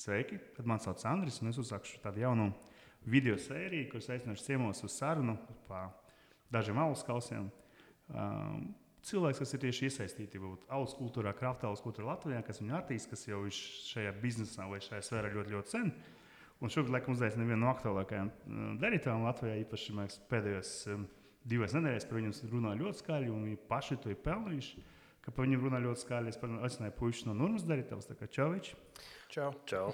Sveiki, tad man sauc Andris, un es uzsākšu tādu jaunu video sēriju, kuras aicināšu ciemos uz sarunu par dažiem alus kausiem. Um, cilvēks, kas ir tieši iesaistīti alus kultūrā, krāpta alus kultūrā Latvijā, kas viņu attīstīja, kas jau ir šajā biznesā vai šajā sfērā ļoti, ļoti sen. Un šobrīd, laikam, uzaicinu vienu no aktuālākajiem darītājiem Latvijā, īpaši mēs pēdējos um, divas nedēļas par viņiem runāju ļoti skaļi, un viņi paši to ir pelnījuši. Ka par viņiem runā ļoti skaļi. Es aicināju puikas no Nurmas darītājus, tā kā Čauvičs. Čau. Čau.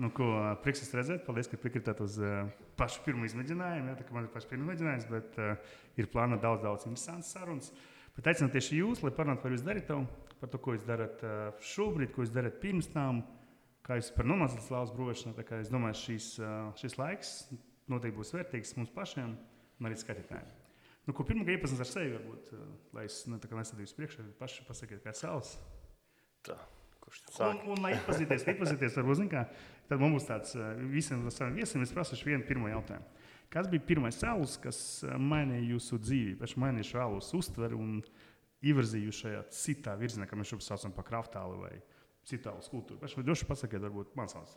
Nu, ko prieks redzēt, paldies, ka piekritāt uz uh, pašu pirmo izmēģinājumu. Jā, tā kā man ir pašs pirmais izmēģinājums, bet uh, ir plānota daudz, daudz interesantas sarunas. Bet aicinu tieši jūs, lai parunātu par jūsu darītavu, par to, ko jūs darat uh, šobrīd, ko jūs darat pirms tam, kā jūs par nomācītu slāpes brūvēšanu. Es domāju, šīs, uh, šis laiks noteikti būs vērtīgs mums pašiem un arī skatītājiem. Nu, ko pirmā iepazīstināt ar sevi, varbūt, uh, lai es nu, nesadīju priekšā, paši pasakiet, kā savs. Tā. Un, un, lai iepazīties, iepazīties ar uzņēmumu, tad mums būs tāds visiem saviem viesiem. Es prasu vienu pirmo jautājumu. Kas bija pirmais cēlus, kas mainīja jūsu dzīvi, pēc mainīja šo alus uztveri un ievirzīja šajā citā virzienā, kā mēs šobrīd saucam par kraftālu vai citu alus kultūru? Pēc tam droši pasakiet, varbūt mans alus.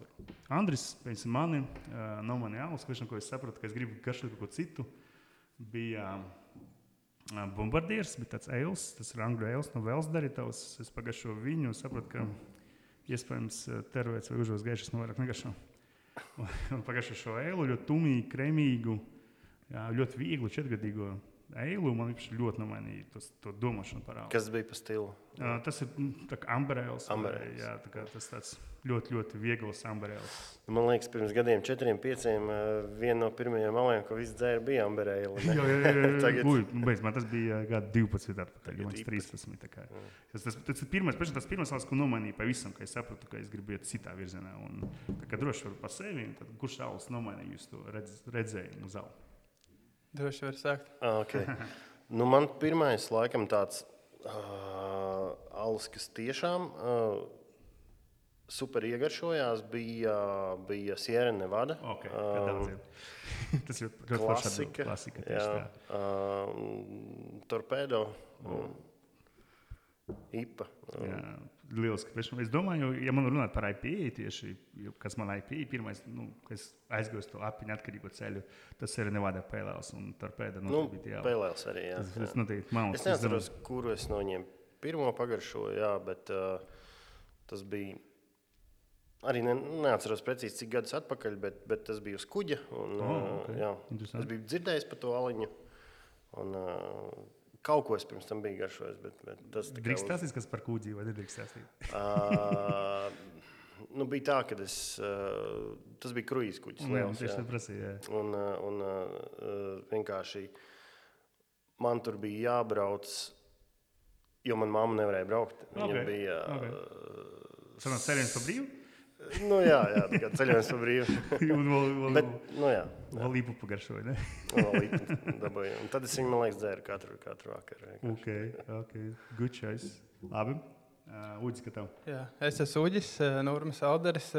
Andris, pēc mani, nav mani alus, ko es sapratu, ka es gribu garšot kaut ko citu. Bija bombardieris, bija tāds eils, tas ir angļu eils no Vēlas darītājs. Es pagašu viņu un sapratu, ka iespējams teroris vai užos gaišs no vairāk negašo. Un pagašu šo eilu ļoti tumīgu, kremīgu, ļoti vieglu četrgadīgo eilu. Man viņš ļoti nomainīja tos, to domāšanu par eilu. Kas bija pa stilu? Uh, tas ir amberēls. Jā, tā kā tas tāds ļoti, ļoti viegls amberēls. Man liekas, pirms gadiem, četriem, pieciem, viena no pirmajām malēm, ko viss dzēra, bija amberēla. jā, jā, jā, jā. Tagad... Uj, nu, beidz, man tas bija gada 12, atpakaļ, man 13. Kā. Tas, tas, tas ir pirmais, tas pirmais ko nomainīja pavisam, ka es sapratu, ka es gribu iet citā virzienā. Un, tā kā droši var pa sevi, tad kurš šāls nomainīja jūs to redz, redzējumu uz zāli? Droši var sākt. Okay. nu, man pirmais, laikam, tāds uh, alus, kas tiešām uh, super iegaršojās, bija, bija Sierra Nevada. Okay, uh, Tas ir klasika. klasika jā, jā. Uh, torpedo. Mm. IPA. Jā, lieliski. Es domāju, ja man runāt par IPA, tieši kas man IPA, pirmais, nu, kas aizgūst to apiņu atkarīgo ceļu, tas ir Nevada Pēlēls un Torpēda. Nu, bija Pēlēls arī, jā. Tas, tas noteikti man. Es neatceros, kuru es no viņiem pirmo pagaršoju, jā, bet uh, tas bija. Arī ne, neatceros precīzi, cik gadus atpakaļ, bet, bet tas bija uz kuģa. Un, oh, okay. jā, es biju dzirdējis par to aliņu. Un, uh, Kaut ko es pirms tam biju garšojis. Bet, bet tas drīkst stāstīt, kas par kūģi vai nedrīkst stāstīt? uh, nu, bija tā, ka es, uh, tas bija kruīzes kuģis. Liels, jā, jā. Prasīja, jā. Un, uh, un uh, vienkārši man tur bija jābrauc, jo man mamma nevarēja braukt. Viņa okay. bija. Okay. Uh, Sanās ceļojums pa brīvu? Nu, jā, jā tā kā ceļojums pa brīvu. un vēl, vēl, Bet, nu, jā. Vēl līpu pagaršoju, ne? vēl līpu dabūju. Un tad es viņu, man liekas, dzēru katru, katru vakaru. Ok, ok. Good choice. Labi. Uh, Uģis, ka tev? Jā, es esmu Uģis, Nurmas Alderis.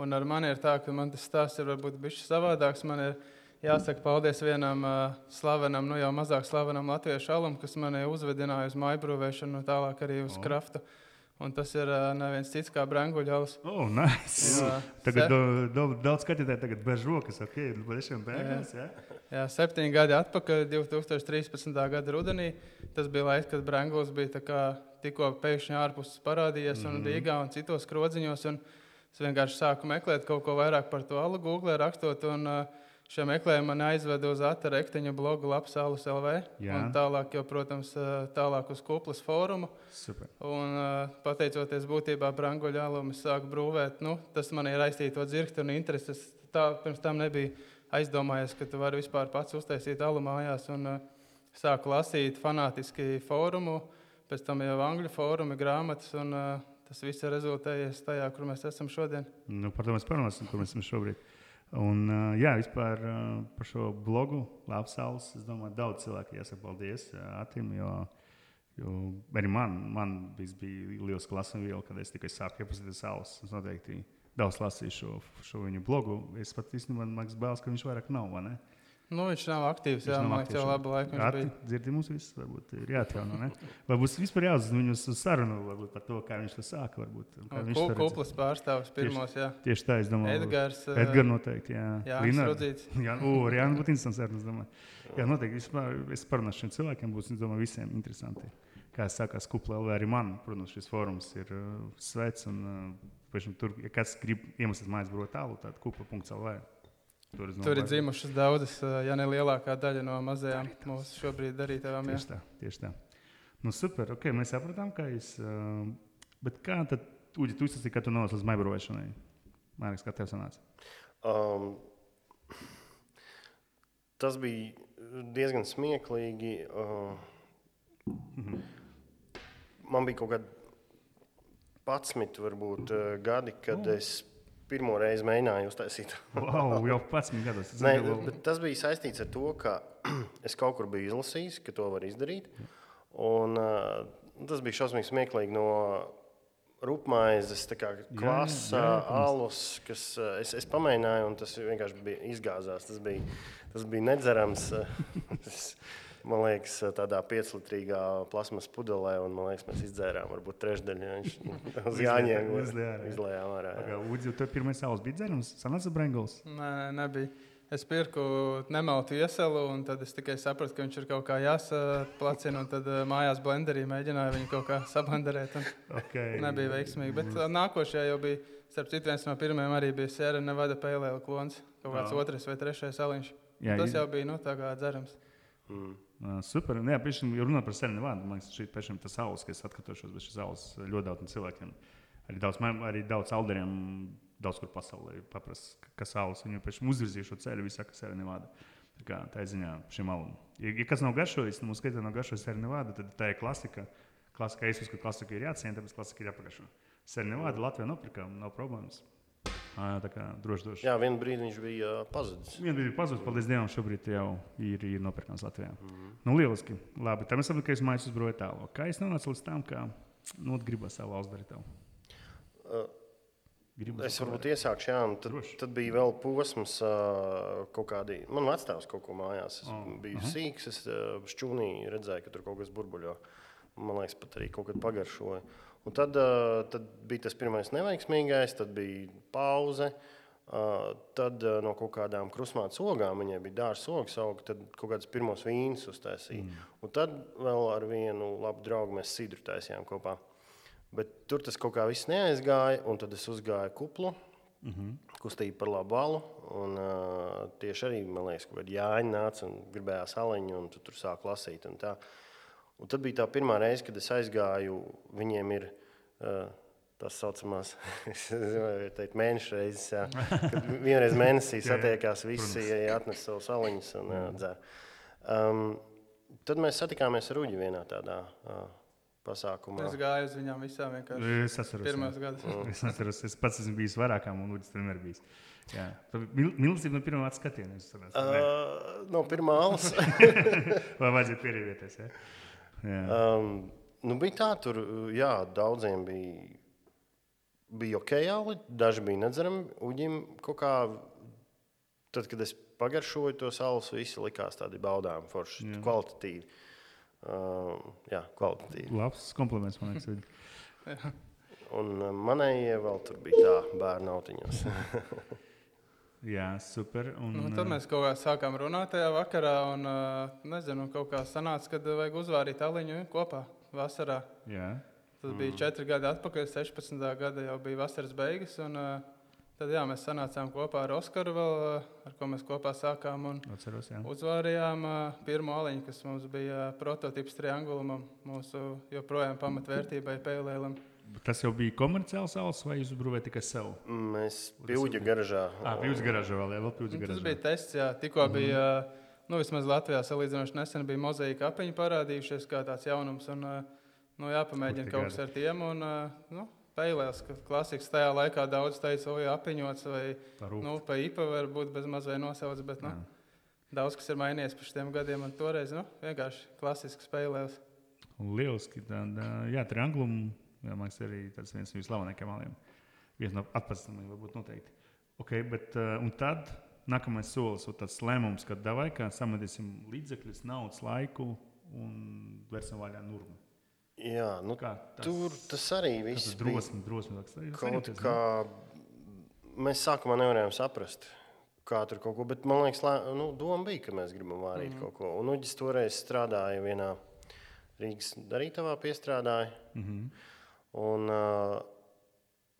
Un ar mani ir tā, ka man tas stāsts ir varbūt bišķi savādāks. Man ir jāsaka paldies vienam uh, slavenam, nu jau mazāk slavenam latviešu alam, kas mani uzvedināja uz maibrūvēšanu un tālāk arī uz oh. kraftu. Uh, Un tas ir uh, neviens cits kā Branguļovs. Oh, nice. jā, tagad se... do, do, daudz skatītāju tagad bez rokas, ok, tiešām beigās. Jā. Jā. jā, septiņi gadi atpakaļ, 2013. gada rudenī. Tas bija laiks, kad Branguļs bija kā, tikko pēkšņi ārpus parādījies mm -hmm. un mhm. Rīgā un citos krodziņos. Un es vienkārši sāku meklēt kaut ko vairāk par to alu Google rakstot. Un, uh, Šie meklējumi man aizveda uz Ata Rekteņa blogu Lapsālus LV. Tālāk, jau, protams, tālāk uz Kuplas fórumu. Super. Un, pateicoties būtībā Branguļa alum, es sāku brūvēt. Nu, tas man ir raistīts to dzirkti un intereses. Tā pirms tam nebija aizdomājies, ka tu vari vispār pats uztaisīt alu mājās. Un, sāku lasīt fanātiski fórumu, pēc tam jau angļu fórumi, grāmatas. Un, tas viss ir rezultējies tajā, kur mēs esam šodien. Nu, par to mēs parunāsim, kur mēs esam šobrīd. Un, jā, vispār par šo blogu Lapsaules. Es domāju, daudz cilvēku jāsaka paldies Atim, jo, jo arī man, man bija liels klases viela, kad es tikai sāku iepazīties Saules. Es noteikti daudz lasīju šo, šo viņu blogu. Es pat īstenībā man liekas, ka viņš vairāk nav. Nu, viņš nav aktīvs. Jā, man liekas, jau labu laiku. Jā, dzirdi mums visus, varbūt ir jāatjauno. Ne? Varbūt vispār jāuzzina viņus uz sarunu varbūt, par to, kā viņš to sāka. Varbūt, viņš ir kuplas pārstāvis pirmos, jā. Tieši tā, es domāju. Edgars. Edgars noteikti, jā. Jā, Rudzīts. Jā, o, Jānis būtu interesants sarunas, domāju. Jā, noteikti. Vispār, es parunāšu šiem cilvēkiem, būs, domāju, visiem interesanti. Kā sākās kupla arī man, protams, šis fórums ir uh, sveic un uh, tur, ja kāds grib iemesties mājas brot tālu, tad kupla.lv. Tur, Tur ir dzimušas daudzas, ja ne lielākā daļa no mazajām mūsu šobrīd darītājām. Tieši tā, tieši tā. Nu, super, ok, mēs sapratām, ka. Uh, bet kā tad, Uģi, tu izsaki, ka tu nonāci līdz maibrovēšanai? Mārķis, kā tev sanāca? Um, tas bija diezgan smieklīgi. Uh, mm -hmm. Man bija kaut kādi 11, varbūt, uh, gadi, kad oh. es pirmo reizi mēģināju uztaisīt. wow, jau 11 gados. Nē, tas bija saistīts ar to, ka es kaut kur biju izlasījis, ka to var izdarīt. Un, uh, tas bija šausmīgi smieklīgi no rupmaizes, klasa, alus, kas uh, es, es pamēģināju, un tas vienkārši bija izgāzās. Tas bija, tas bija nedzerams. man liekas, tādā pieclitrīgā plasmas pudelē, un man liekas, mēs izdzērām varbūt trešdaļu. Viņš uz Jāņiem izlējām ārā. Udzi, tev pirmais saules bija dzerams, sanāca Brengls? Nē, nebija. Es pirku nemaltu ieselu, un tad es tikai sapratu, ka viņš ir kaut kā jāsaplacina. Tad uh, mājās blenderī mēģināju viņu kaut kā sablenderēt. Okay. Nebija veiksmīgi. Bet uh, nākošajā jau bija, starp citu, viens no pirmajiem arī bija Sēra Nevada Pēlēla klons. Kaut kāds oh. otrs vai trešais aliņš. Jā, Tas jau bija nu, tā kā dzerams. Mm. Super. Nu, jā, piešķiņ, runāt par sevi nevādu. Man liekas, šī pašam tas saules, kas atkārtošos, bet šis saules ļoti daudziem cilvēkiem. Arī daudz, arī daudz alderiem, daudz kur pasaulē paprasa, ka saules viņu pašam uzvirzīja šo ceļu, visā, kas sevi nevāda. Tā, kā, tā ir ziņā šim alam. Ja, ja kas nav garšojis, nu, skaitā nav garšojis sevi nevāda, tad tā ir klasika. Klasika, es uzskatu, ka klasika ir jāciena, tāpēc klasika ir jāpagaršo. Sevi nevāda Latvijā nopirkām, nav problēmas. Tā droši droši. Jā, vienā brīdī viņš bija pazudis. Vienā brīdī pazudis, paldies Dievam, šobrīd jau ir, ir nopirkams Latvijā. Mm -hmm. Nu, lieliski. Labi, tad mēs saprotam, ka es mājas uzbroju tālu. Kā es nonācu līdz tam, ka nu, gribu savu valsts darīt? Uh. Gribu es varbūt iesākšu, jā, un tad, Droši. tad bija vēl posms, uh, kaut kādi. Man vecāks kaut ko mājās. Es oh, biju uh -huh. sīgs, es uh, šķūnī redzēju, ka tur kaut kas burbuļo. Man liekas, pat arī kaut kad pagaršoja. Un tad, uh, tad bija tas pirmais neveiksmīgais, tad bija pauze. Uh, tad uh, no kaut kādām krusmāta ogām viņai bija dārza ogas, auga, tad kaut kādas pirmos vīnus uztaisīja. Mm. Un tad vēl ar vienu labu draugu mēs sidru taisījām kopā. Bet tur tas kaut kā viss neaizgāja, un tad es uzgāju kuplu. Mm -hmm. Kustība par labu balu. Un, uh, tieši arī, man liekas, ka Jāņa nāca un gribēja saliņu, un tu tur sāk lasīt. Un tā. Un tad bija tā pirmā reize, kad es aizgāju. Viņiem ir uh, tas saucamās teikt, mēneša reizes, jā, kad vienreiz mēnesī satiekās visi, ja atnes savu saliņus un uh, dzer. Um, tad mēs satikāmies ar Uģi vienā tādā. Uh, pasākumā. Es gāju uz viņām visām vienkārši. Es atceros, pirmos gadus. Mm. Es atceros, es pats esmu bijis vairākām un Lūdzu vienmēr bijis. Jā. Mīlestība no pirmā skatiena. Uh, no pirmā alus. Vai vajadzēja pierīvieties? Ja? Um, nu, bija tā, tur jā, daudziem bija, bija ok, jāli, daži bija nedzerami. Uģim kaut kā, tad, kad es pagaršoju to salsu, visi likās tādi baudāmi, forši, jā. kvalitatīvi. Uh, jā, kvalitatīvi. Labs kompliments, man liekas. Un manējie vēl tur bija tā bērnu autiņos. Jā, super. Un, nu, tad mēs kaut kā sākām runāt tajā vakarā. Un, nezinu, kaut kā sanāca, ka vajag uzvārīt aliņu kopā vasarā. Jā. Tas bija mm. četri gadi atpakaļ, 16. gada jau bija vasaras beigas. Un, tad jā, mēs sanācām kopā ar Oskaru, vēl, ar ko mēs kopā sākām. Atceros, jā. uzvārījām pirmo aliņu, kas mums bija prototyps triangulumam, mūsu joprojām pamatvērtībai pēlēlim. Tas jau bija komerciāls salas, vai jūs uzbūvējāt tikai sev? Mēs pildījām garažā. Ah, pildījām garažā vēl, jā, vēl pildījām garažā. Tas bija tests, jā. Tikko mm. bija, nu, vismaz Latvijā salīdzinoši nesen bija mozaīka apiņi parādījušies kā tāds jaunums. Un, nu, jāpamēģina kaut kas ar tiem. Un, nu, Pēlēs, ka klasikas tajā laikā daudz teica, oi, apiņots vai nu, pa IPA varbūt bez maz vai nosauc, bet nu, daudz kas ir mainījies pēc šiem gadiem. Un toreiz nu, vienkārši klasisks spēlēs. Lieliski. Tad, jā, trianglumu Jā, man liekas, arī tas viens no slavenākajiem maliem. Viens no atpazīstamākajiem, varbūt noteikti. Okay, bet, uh, un tad nākamais solis ir tas lēmums, ka davai kā sametīsim līdzekļus, naudas laiku un vērsim vaļā nurmu. Jā, nu, tas, tur tas arī viss ir drosme. drosme kaut kā mēs sākumā nevarējām saprast. Kā tur kaut ko, bet man liekas, lē, nu, doma bija, ka mēs gribam vārīt mm -hmm. kaut ko. Un Uģis toreiz strādāja vienā Rīgas darītavā, piestrādāja. Mm -hmm. Un, uh,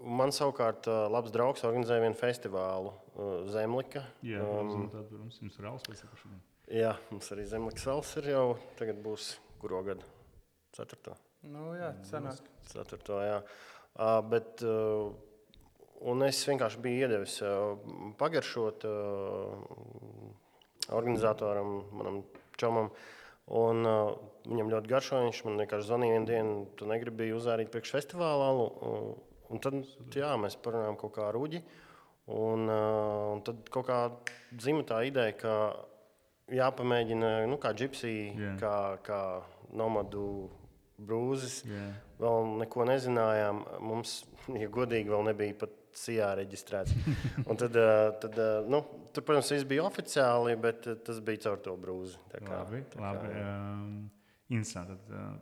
Man savukārt uh, labs draugs organizēja vienu festivālu uh, Zemlika. Jā, um, tad mums ir rāls vai saprašana. Jā, mums arī Zemlikas salas ir jau tagad būs kuro gadu? Ceturto. Nu, jā, senāk. Ceturto, jā. Uh, bet, uh, un es vienkārši biju iedevis uh, pagaršot uh, organizatoram, manam čomam. Un, uh, viņam ļoti garšo. Viņš man vienkārši zvanīja vienu dienu, tu negribi uzvārīt priekš festivāla. Un, un tad jā, mēs parunājām kaut kā ar Uģi. Un, uh, un tad kaut kā dzima tā ideja, ka jāpamēģina, nu, kā džipsija, yeah. kā, kā nomadu brūzis. Yeah. Vēl neko nezinājām. Mums, ja godīgi, vēl nebija pat CIA reģistrēts. Un tad, uh, tad uh, nu, tur, protams, viss bija oficiāli, bet tas bija caur to brūzi. Tā kā, labi, tā kā, labi. Um, interesanti. Tad,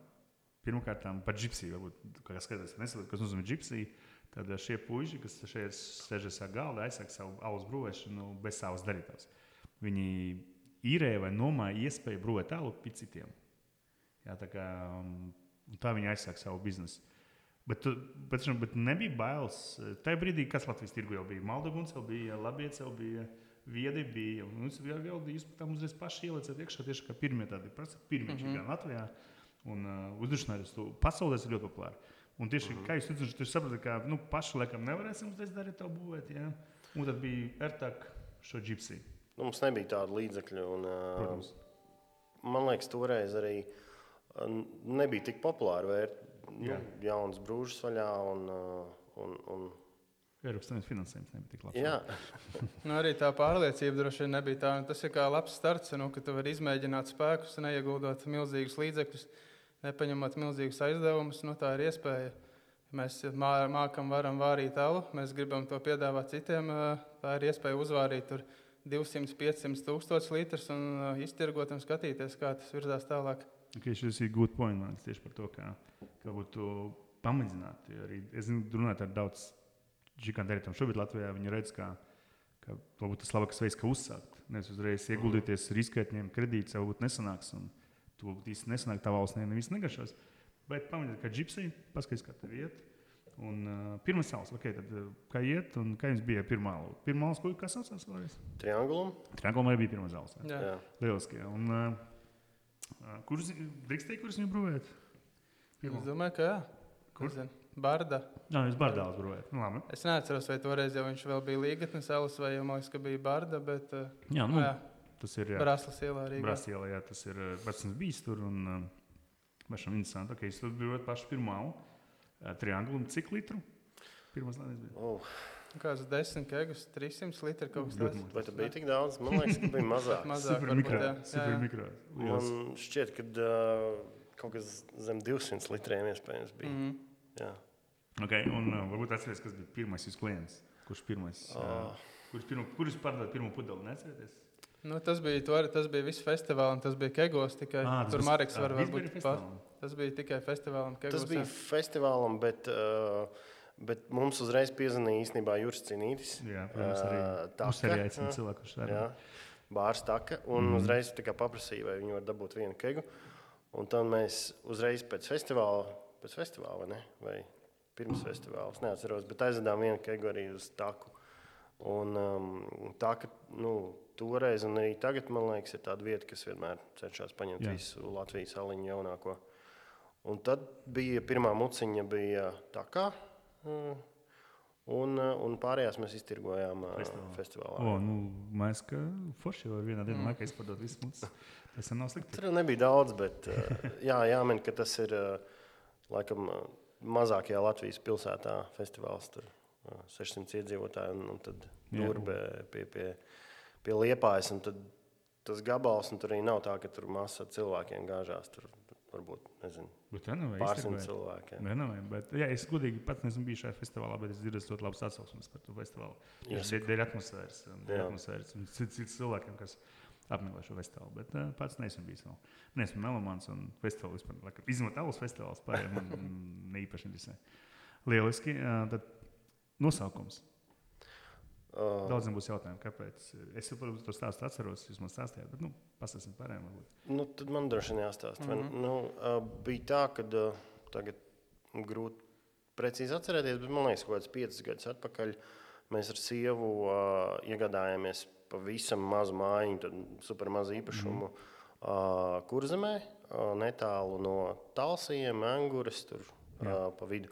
pirmkārt, par džipsiju. Varbūt, kā skatās, nesaprotu, kas nozīmē džipsiju. Tad šie puiši, kas šeit sēžas ar galdu, aizsaka savu alus brūvēšanu bez savas darītās. Viņi īrēja vai nomāja iespēju brūvēt alu pie citiem. Jā, tā, kā, um, tā viņi aizsaka savu biznesu. Bet, bet, bet nebija bailes. Tajā brīdī, kas Latvijas tirgu jau bija, Maldeguns jau bija, Labiets jau bija. Viedi bija. Jūs jau tam uzreiz paši ielicat iekšā tieši kā pirmie tādi pirmie mm -hmm. Latvijā. Un uh, uzdrošinājums to pasaulē ir ļoti populārs. Un tieši mm -hmm. kā jūs teicat, jūs saprotat, ka nu, paši laikam nevarēsim uzreiz darīt to būvēt. Ja? Un tad bija ērtāk šo džipsiju. Nu, mums nebija tāda līdzekļa. Un, uh, Protams. man liekas, toreiz arī nebija tik populāra vērtība. Nu, jauns brūžs vaļā un, uh, un, un Eiropas Savienības finansējums nebija tik labs. Jā, nu, arī tā pārliecība droši vien nebija tā. Tas ir kā labs starts, nu, ka tu vari izmēģināt spēkus, neieguldot milzīgus līdzekļus nepaņemot milzīgus aizdevumus, nu, tā ir iespēja. Mēs mākam, varam vārīt alu, mēs gribam to piedāvāt citiem. Tā ir iespēja uzvārīt 200, 500 tūkstošus litrus un iztirgot un skatīties, kā tas virzās tālāk. Okay, šis ir good point man tieši par to, kā, kā būtu pamēģināt. Arī, es zinu, runāt ar daudz gigantiem šobrīd Latvijā. Viņi redz, ka, ka tas labākais veids, kā uzsākt. Nevis uzreiz ieguldīties, riskēt, ņemt kredītus, varbūt nesanāks. Un, to īsti nesanāk, tā valsts nevis negašos. Bet pamaniet, ka džipsija, paskatieties, kā tev iet. Un, uh, pirmā salas, okay, tad, kā iet, un kā jums bija pirmā lūpa? Pirmā lūpa, kas saucās? Triangulum. Triangulum arī bija pirmā zāles. Jā, jā. lieliski. Un, uh, kurš drīkstēja, kurš viņu brūvēt? Es domāju, ka jā. Kur? Barda. Jā, jūs Bardāls brūvējat. Nu, labi. es neatceros, vai toreiz jau viņš vēl bija Līgatnes salas, vai jau man liekas, ka bija Barda. Bet, uh, jā, nu, jā. Tas ir Brāzlas ielā arī. Brāzlas ielā, jā, tas ir pats bijis tur. Un, Mašām interesanti. Okay, es tur biju pašu pirmā uh, triangulu. Cik litru? Pirmās lēnijas bija. Oh. Kāds desmit kegus, 300 litri kaut kas tāds. Vai tas bija tik daudz? Man liekas, ka bija mazāk. mazāk super mikro. Jā, super jā. mikro. Man šķiet, ka uh, kaut kas zem 200 litriem iespējams bija. Mm -hmm. Jā. Okay, un uh, varbūt atcerieties, kas bija pirmais jūsu klients. Kurš pirmais? Oh. Uh, kurš, pirmo, kurš pārdeva pirmo pudeli? Neatcerieties? Nu, tas bija to, tas bija viss festivāls, un tas bija Kegos. Tikai à, tur Marks var būt pat. Tas bija tikai festivālam. Kegos, tas bija jā. festivālam, bet, uh, bet mums uzreiz piezvanīja īstenībā Juris Cīnītis. Jā, protams, arī. Mums arī aicina cilvēku, arī. Bārs taka, un mm. uzreiz paprasīja, vai viņi var dabūt vienu kegu. Un tad mēs uzreiz pēc festivāla, pēc festivāla ne? vai pirms festivāla, neatceros, bet aizvedām vienu kegu arī uz taku. Un, um, tā, ka, nu, toreiz un arī tagad, man liekas, ir tāda vieta, kas vienmēr cenšas paņemt Jā. visu Latvijas aliņu jaunāko. Un tad bija pirmā muciņa, bija tā kā. Un, un pārējās mēs iztirgojām festivālā. festivālā. O, nu, mēs kā forši jau vienā dienā mm. izpildot visu mucu. Tas nav slikti. Tur nebija daudz, bet jā, jāmin, ka tas ir laikam mazākajā Latvijas pilsētā festivāls. Tur 600 iedzīvotāji un, un tad durbe pie, pie, pie liepājas. Tas gabals, un tur arī nav tā, ka tur masa cilvēkiem gāžās. Tur varbūt nezinu, pārsimt cilvēku. Nenovē, bet, jā, es godīgi pats neesmu bijis šajā festivālā, bet es dzirdu ļoti labas atsauksmes par to festivālu. Tas ir dēļ atmosfēras, dēļ atmosfēras un citu cilvēkiem, kas apmeklē šo festivālu. Bet uh, pats neesmu bijis vēl. Neesmu melomāns un festivāls vispār. Izņemot alus festivāls, pārējiem man ne īpaši interesē. Lieliski. Uh, nosaukums. Uh, Daudziem būs jautājumi, kāpēc. Es saprotu, to stāstu atceros, jūs man stāstījāt, bet nu, pastāstiet pārējiem. Nu, tad man droši vien jāstāsta. Mm -hmm. nu, uh, bija tā, ka uh, tagad grūti precīzi atcerēties, bet man liekas, ka kaut kāds piecus gadus atpakaļ mēs ar sievu uh, iegādājāmies pavisam mazu mājiņu, supermazu īpašumu mm -hmm. uh, kurzemē, uh, netālu no Talsiem, Angūras, tur uh, pa vidu.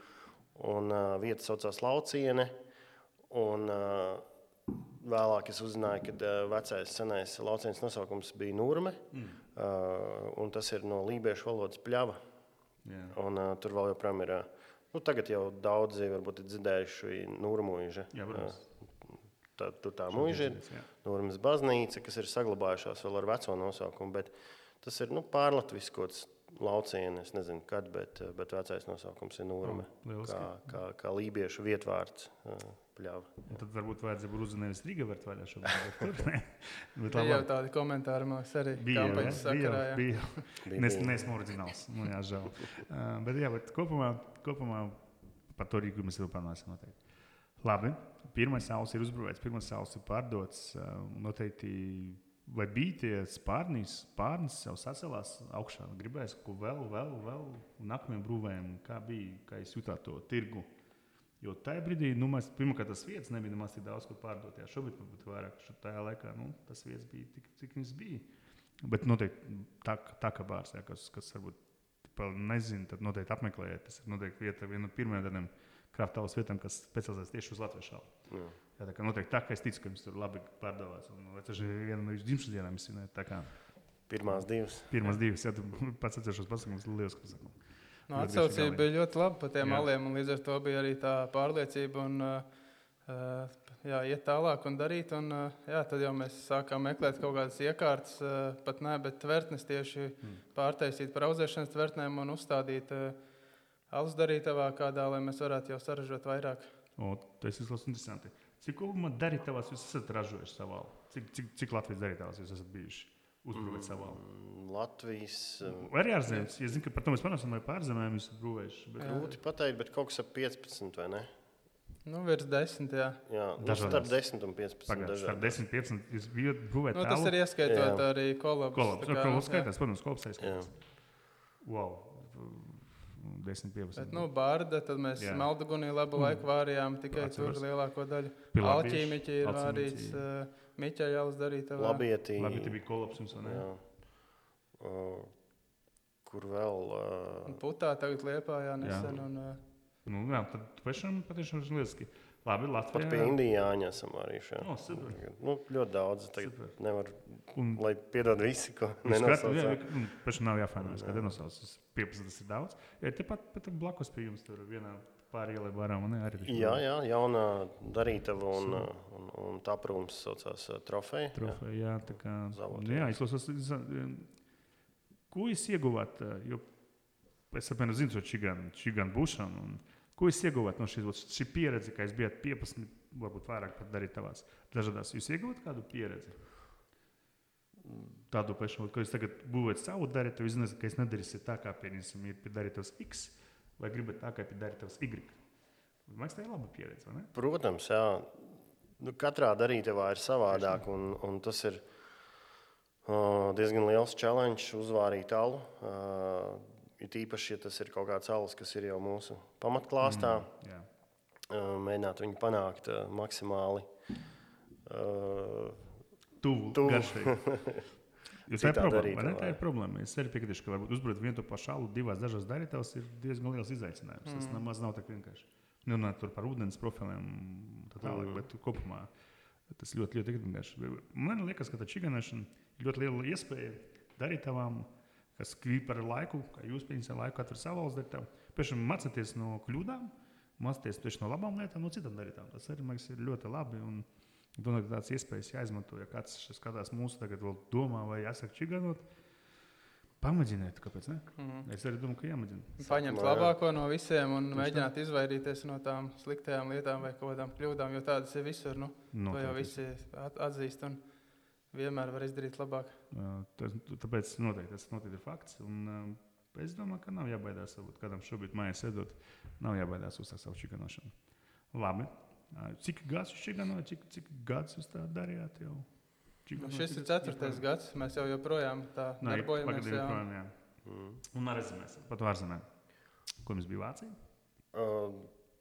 Un uh, vieta saucās Lauciene. Un, uh, Vēlāk es uzzināju, ka uh, vecais senais lauciņas nosaukums bija Nūrme. Mm. Uh, tas ir no lībiešu valodas pļava. Yeah. Un, uh, tur vēl joprojām ir. Uh, nu, tagad jau daudzi varbūt ir dzirdējuši Nūrmuīžu. Uh, tā, tur tā mūža ir. Nūrmas baznīca, kas ir saglabājušās vēl ar veco nosaukumu. Bet tas ir nu, pārlatviskots lauciņa. Es nezinu, kad, bet, bet vecais nosaukums ir Nūrme. Oh, kā, kā, kā lībiešu vietvārds. Uh, pļāva. Tad varbūt vajadzēja būt uzzinājis Rīgā var vaļā šobrīd. bet tur jau tādi komentāri mums arī bija. Ja? Sakarā, bija, bija. bija. Nes, nesmu oriģināls. Nu, jā, žēl. Uh, bet jā, bet kopumā, kopumā par to Rīgu mēs vēl parunāsim noteikti. Labi, pirmais saules ir uzbūvēts, pirmais saules ir pārdots. Uh, noteikti, vai bija tie spārnīs, spārnis jau sacēlās augšā, gribēs ko vēl, vēl, vēl nākamajam brūvēm, kā bija, kā jūs jutāt to tirgu? Jo tajā brīdī, nu, mēs pirmkārt tas vietas nebija nemaz tik daudz, kur pārdot. Jā, šobrīd pat vairāk. Tajā laikā nu, tas vietas bija tik, cik viņas bija. Bet noteikti tā, tā kā bārs, jā, kas, kas varbūt nezina, tad noteikti apmeklējiet. Tas ir noteikti vieta, viena no pirmajām krāptavas vietām, kas specializējas tieši uz Latvijas šādu. Jā. tā kā noteikti tā, ka es ticu, ka jums tur labi pārdevās. Un tas ir viena no jūsu dzimšanas dienām, izsvinēt. Pirmās divas. Pirmās divas, jā, tu pats atceros pasakums, liels pasakums. Nu, atsaucība bija ļoti laba par tiem jā. maliem, un līdz ar to bija arī tā pārliecība. Un, uh, jā, iet tālāk un darīt. Un, jā, tad jau mēs sākām meklēt kaut kādas iekārtas, pat ne, bet tvertnes tieši mm. pārtaisīt par auzēšanas tvertnēm un uzstādīt alus darītavā kādā, lai mēs varētu jau saražot vairāk. O, tas ir interesanti. Cik kopumā darītavās jūs esat ražojuši savā? Cik, cik, cik Latvijas darītavās jūs esat bijuši? uzbūvēt savā mm, Latvijas. Vai arī ārzemēs? Es zinu, ka par to mēs parunāsim, vai pārzemēm jūs esat būvējuši. Bet... Grūti pateikt, bet kaut kas ap 15 vai ne? Nu, virs desmit, jā. Jā, nu, starp 10 un 15. Pagad, starp 10 un 15 jūs bijat būvēt nu, tas ir ieskaitot jā. arī kolabs. Kolabs, kā, kolabs skaitās, protams, kolabs aizskaitās. Wow. 10, 15. Bet, nu, Bārda, tad mēs Meldagunī labu mm. laiku vārījām tikai Atceros. tur lielāko daļu. Alķīmiķi ir vārīts. Uh, Miķa jau uzdarīja. Labietī. Labietī bija kolapsums. Uh, kur vēl? Uh... Putā tagad liepā, jā, nesen. Jā. Un, uh... Nu, jā, tad pašam patiešām ir lieliski. Labi, Latvijā. Pat pie Indijāņa esam arī šeit. Oh, super. nu, ļoti daudz. Nevar, un, lai piedod visi, ko nenosauc. Jā, jā, pašam nav jāfainās, ka nenosauc. 15 tas ir daudz. Jā, tepat pat blakus pie jums tur vienā pāri ielai varam. Ne, arī jā, jā, jauna darītava un, un, un taprums saucās trofeja. Trofeja, jā, tā kā. Zavot, jā, jā izklausās. Ko jūs ieguvāt? Jo es apmēram zinu, ka šī gan būšana. Un, ko jūs ieguvāt no šīs šī pieredzes, ka jūs bijat 15, varbūt vairāk pat darīt tavās dažādās? Jūs ieguvāt kādu pieredzi? Tādu pašu, ka jūs tagad būvējat savu darītu, jūs zināt, ka es nedarīsiet tā, kā piemēram ir darītos X vai gribat tā, kā ir darītavs Y. Man liekas, tā ir laba pieredze. Protams, jā. Nu, katrā darītavā ir savādāk, un, un tas ir uh, diezgan liels challenge uzvārīt alu. Uh, it īpaši, ja tas ir kaut kāds alus, kas ir jau mūsu pamatklāstā, mm, yeah. uh, mēģināt viņu panākt uh, maksimāli uh, tuvu. tuvu. Jo tā ir problēma. Ne, tā ir problēma. Es arī piekrītu, ka varbūt uzbūvēt vienu to pašu alu divās dažās darītavās ir diezgan liels izaicinājums. Mm. Tas nemaz nav tik vienkārši. Nerunājot par ūdens profiliem, tā tālāk, mm. bet kopumā tas ļoti, ļoti vienkārši. Man liekas, ka tā čiganošana ir ļoti liela iespēja darītavām, kas krīt par laiku, kā jūs pieņemsiet laiku, katru savu valsts darītavu. Piemēram, mācīties no kļūdām, mācīties no labām lietām, no citām darītām. Tas arī man ir ļoti labi. Un, Domāju, ka tādas iespējas jāizmanto. Ja kāds skatās mūsu tagad, vēl domā, vai jāsaka čiganot, Pamēģiniet, kāpēc ne? Mm -hmm. Es arī domāju, ka jāmēģina. Paņemt labāko no visiem un Tieši mēģināt tā. izvairīties no tām sliktajām lietām vai kaut kādām kļūdām, jo tādas ir visur. Nu, no, to jau visi atzīst un vienmēr var izdarīt labāk. Tas, tāpēc noteikti tas noteikti ir fakts. Un, uh, es domāju, ka nav jābaidās. Varbūt kādam šobrīd mājās sēdot, nav jābaidās uzsākt savu čiganošanu. Labi. Cik gadus jūs čiganojat, cik, cik gadus jūs tā darījāt jau? Nu, šis ir ceturtais gads. Mēs jau joprojām tā no, darbojamies. Jā, joprojām, jā. Mm. Un ārzemēs, pat ārzemēs. Kur mums bija Vācija? Uh,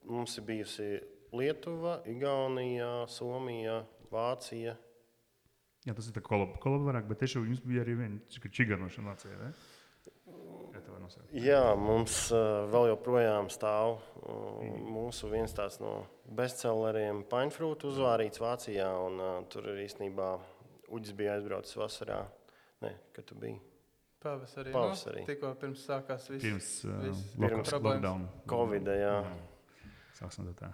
mums ir bijusi Lietuva, Igaunija, Somija, Vācija. Jā, tas ir kolaborāts, bet tieši jums bija arī viena čiganošana Vācijā. Ne? Jā, mums uh, vēl joprojām stāv uh, mūsu viens tāds no bestselleriem, paņfrūtu uzvārīts Vācijā. Un, uh, tur ir īstenībā Uģis bija aizbraucis vasarā. Nē, kad tu biji? Pavasarī. Nu, Pavasarī. Nu, tikko pirms sākās viss. Pirms, uh, viss, pirms lockdown. Covid, jā. jā. Sāksim tā.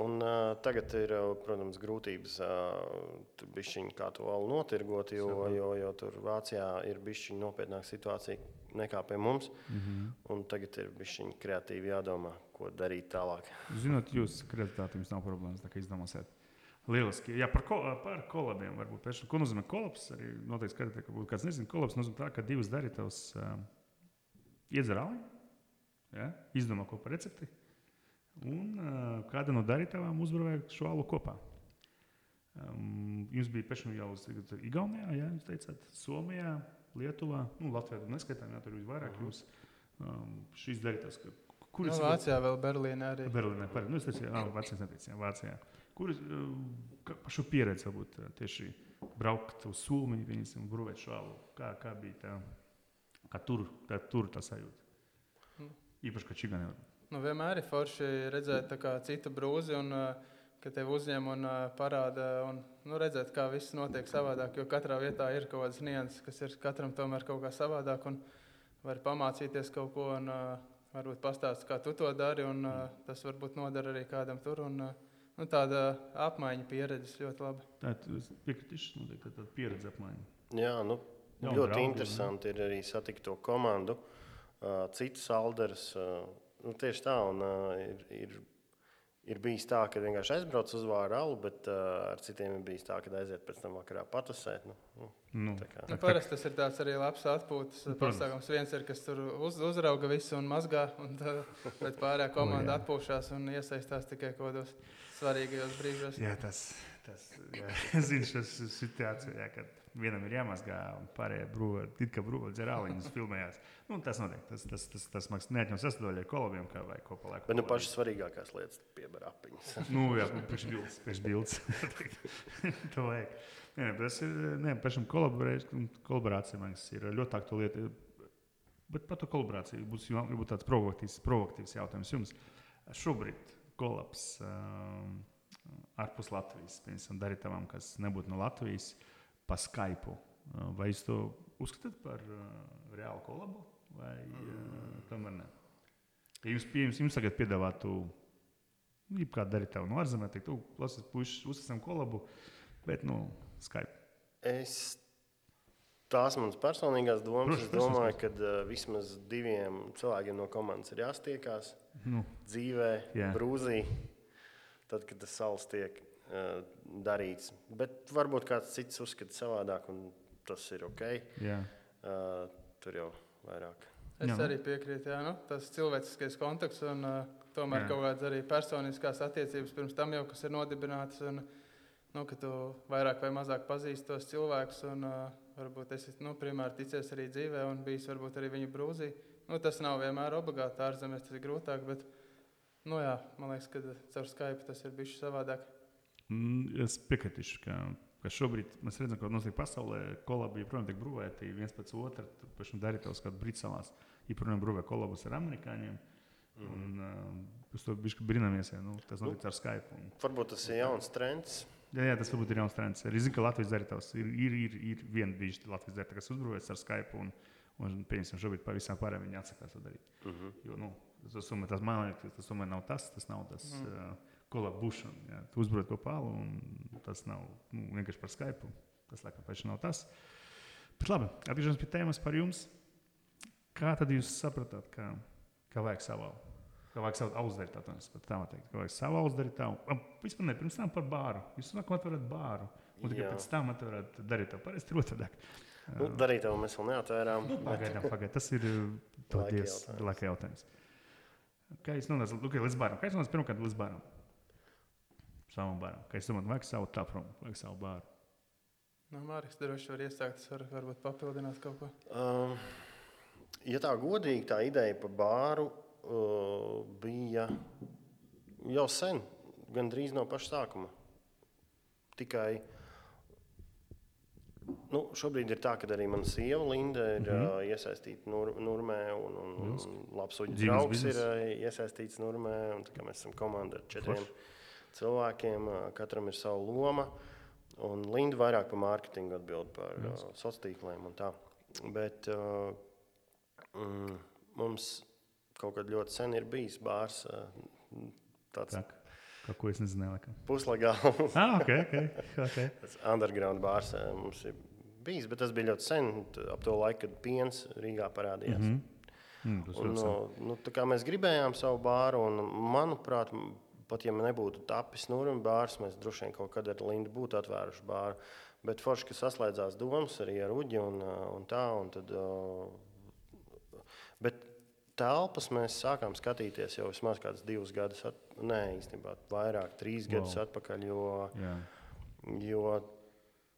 Un, uh, tagad ir, protams, grūtības uh, bišķiņ, kā to vēl notirgot, jo, Sabā. jo, jo tur Vācijā ir bijusi nopietnāka situācija nekā pie mums. Mm -hmm. Tagad ir bijusi kreatīvi jādomā, ko darīt tālāk. Zinot, jūs kreativitāte jums nav problēmas, izdomāsiet. Lieliski. Jā, par, ko, par kolabiem varbūt. Pēc, ko nozīmē kolaps? Arī noteikti skatīt, ka būtu kāds nezina. Kolaps nozīmē tā, ka divas darītavas uh, iedzer alni, ja? izdomā ko par recepti. Un uh, kāda no darītavām uzbūvēja šo alu kopā. Um, jums bija pēkšņi jau uz Igaunijā, ja jūs teicāt, Somijā, Lietuvā, nu, Latvijā. Neskaitām, jā, tur bija vairāk -huh. jūs. Um, šīs darītavas, kur ir. Nu, Vācijā vēl Berlīnē arī. Berlīnē, pareizi. Nu, es teicu, jā, Vācijā neteicu, jā, Vācijā. Kur eh, par šo pieredzi varbūt eh, tieši braukt uz Somiju, viņas brūvēt šālu? Kā, kā bija tā, kā tur, tā, tur tā sajūta? Mm. Īpaši, ka čigani var. Nu, vienmēr ir forši redzēt citu brūzi, un, eh, ka tev uzņem un parāda, un nu, redzēt, kā viss notiek savādāk. Jo katrā vietā ir kaut kādas nianses, kas ir katram tomēr kaut kā savādāk, un var pamācīties kaut ko, un varbūt pastāstīt, kā tu to dari, un tas varbūt nodara arī kādam tur. Un, nu, tāda apmaiņa pieredzes ļoti laba. Tā ir piekritīša, noteikti tāda pieredze apmaiņa. Jā, nu, Jaun ļoti draugi, interesanti ne? ir arī satikt to komandu, uh, citus alderus. Uh, nu, tieši tā, un uh, ir, ir Ir bijis tā, ka vienkārši aizbrauc uz vāru alu, bet uh, ar citiem ir bijis tā, ka aiziet pēc tam vakarā patusēt. Nu, nu, nu, nu, parasti tas ir tāds arī labs atpūtas pasākums. Viens ir, kas tur uz, uzrauga visu un mazgā, un tā, bet pārējā komanda oh, atpūšās un iesaistās tikai kaut kādos svarīgajos brīžos. Jā, tas, tas zinu, šis situācija, kad vienam ir jāmazgā, un pārējie brūvē, it kā brūvē dzerāliņus filmējās. Nu, tas notiek, tas, tas, tas, tas maksas neatņem sastāvdaļu kolabiem, kā vai ko paliek. Bet nu pašas svarīgākās lietas piebar apiņas. nu, jā, pēc bildes, pēc bildes. to vajag. Nē, tas ir, nē, pašam kolaborācija, man liekas, ir ļoti aktuāla lieta. Bet par to kolaborāciju būs jābūt tāds provokatīvs, provokatīvs jautājums jums. Šobrīd kolaps um, ārpus Latvijas, piemēram, darītavām, kas nebūtu no Latvijas. Pa Skype. Vai jūs to uzskatāt par uh, reālu kolabu, vai uh, tomēr ne? Ja jums, jums, jums tagad piedāvātu, nu, kāda darīt tev no ārzemēm, teikt, klausies, puiši, uzsāksim kolabu, bet nu, Skype. Es Tās manas personīgās domas. Protams, es domāju, ka uh, vismaz diviem cilvēkiem no komandas ir jāstiekās nu, dzīvē, jā. brūzī, tad, kad tas saules tiek uh, darīts. Bet varbūt kāds cits uzskata savādāk, un tas ir ok. Jā. Uh, tur jau vairāk. Es jā. arī piekrītu, jā, nu, tas cilvēciskais kontakts un uh, tomēr jā. kaut kādas arī personiskās attiecības pirms tam jau, kas ir nodibinātas. Un, nu, ka tu vairāk vai mazāk pazīsti tos cilvēkus, un uh, varbūt esi nu, primāri ticies arī dzīvē, un bijis varbūt arī viņu brūzī. Nu, tas nav vienmēr obligāti ārzemēs, tas ir grūtāk, bet nu, jā, man liekas, ka caur Skype tas ir bijis savādāk. Mm, es piekritīšu, ka, ka šobrīd mēs redzam, ka notiek pasaulē kolabi joprojām tiek brūvēti viens pēc otra. Pēc tam darīt tos kādā Briselās, joprojām brūvē kolabus ar amerikāņiem. Mm. Un, uh, uz to brīnāmies, ja nu, tas notiek nu, ar Skype. Un, varbūt tas ir jauns trends. Jā, jā, tas varbūt ir jauns trends. Es zinu, ka Latvijas darītājs ir, ir, ir, ir viena brīža Latvijas darītājs, kas uzbrūvēts ar Skype. Un, un pieņemsim, šobrīd pavisam pārējiem viņi atsakās to darīt. Mm -hmm. Jo, nu, tas, tas, man liekas, tas tomēr nav tas, tas nav tas. Mm. Uh, kolabūšana. Ja? Tu uzbrauc kopā, un tas nav nu, vienkārši par Skype. Tas laikam pēc nav tas. Bet labi, atgriežamies pie tēmas par jums. Kā tad jūs sapratāt, ka, ka vajag savu? Kā vajag savu auzdarīt, tā tā teikt. Kā vajag savu auzdarīt tā. Vispār ne, pirms tam par bāru. Jūs sākumā atverat bāru. Un tikai pēc tam atverat darīt to pareizi, tur otrādi. Nu, darīt to mēs vēl neatvērām. Nu, pagaidām, pagaidām. Tas ir paldies, laika jautājums. Kā jūs nonācat līdz bāram? Kā jūs nonācat pirmkārt līdz bāram? Savam bāram. Kā jūs domājat, vajag savu taprumu, vajag savu bāru? Nu, Mārcis, droši var iesākt, var, varbūt papildināt kaut ko. Um, ja tā godīgi, tā ideja par bāru uh, bija jau sen, gan drīz no paša sākuma. Tikai nu, šobrīd ir tā, ka arī mana sieva Linda ir mm -hmm. uh, iesaistīta nur, Nurmē, un, un, un, un labs uģis draugs ir uh, iesaistīts Nurmē. Mēs esam komanda ar četriem Forš. cilvēkiem, uh, katram ir sava loma. Un Linda vairāk par mārketingu atbild par uh, sociāliem tīkliem un tā. Bet uh, mm, mums kaut kad ļoti sen ir bijis bārs. Uh, tāds tak. Kaut ko es nezināju. Puslagāls. ah, okay, okay, okay. tas underground bārs mums ir bijis, bet tas bija ļoti sen, ap to laiku, kad piens Rīgā parādījās. Mm -hmm. Mm, un, nu, nu, mēs gribējām savu bāru, un manuprāt, Pat ja nebūtu tapis Nūruma bārs, mēs droši vien kaut kad ar Lindu būtu atvēruši bāru. Bet forši, ka saslēdzās domas arī ar Uģi un, un tā. Un tad, bet telpas mēs sākām skatīties jau vismaz kādus divus gadus, at, nē, īstenībā vairāk, trīs wow. gadus atpakaļ. Jo, yeah. jo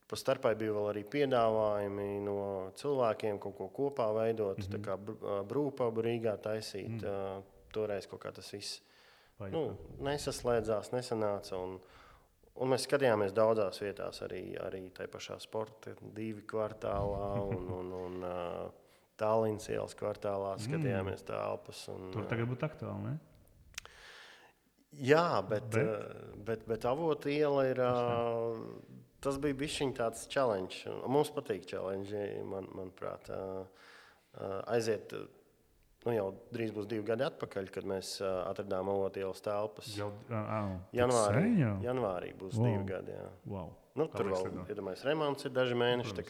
pa starpai bija vēl arī piedāvājumi no cilvēkiem kaut ko kopā veidot, mm -hmm. tā kā brūpabu Rīgā taisīt. Mm. -hmm. Toreiz kaut kā tas viss Nu, nesaslēdzās, nesanāca. Un, un mēs skatījāmies daudzās vietās, arī, arī tajā pašā sporta divi kvartālā un, un, un uh, Tallinas ielas kvartālā mm. skatījāmies telpas. Un, Tur tagad būtu aktuāli. Ne? Jā, bet, bet? Uh, bet, bet avotu iela ir. Uh, tas bija bijis tāds challenge. Mums patīk challenge, man, manuprāt. Uh, uh, aiziet nu, jau drīz būs divi gadi atpakaļ, kad mēs uh, atradām Avotīlas telpas. Jau uh, janvārī, janvārī būs wow. divi gadi. Jā. Wow. Nu, tur vēl iedomājies, remonts ir daži mēneši.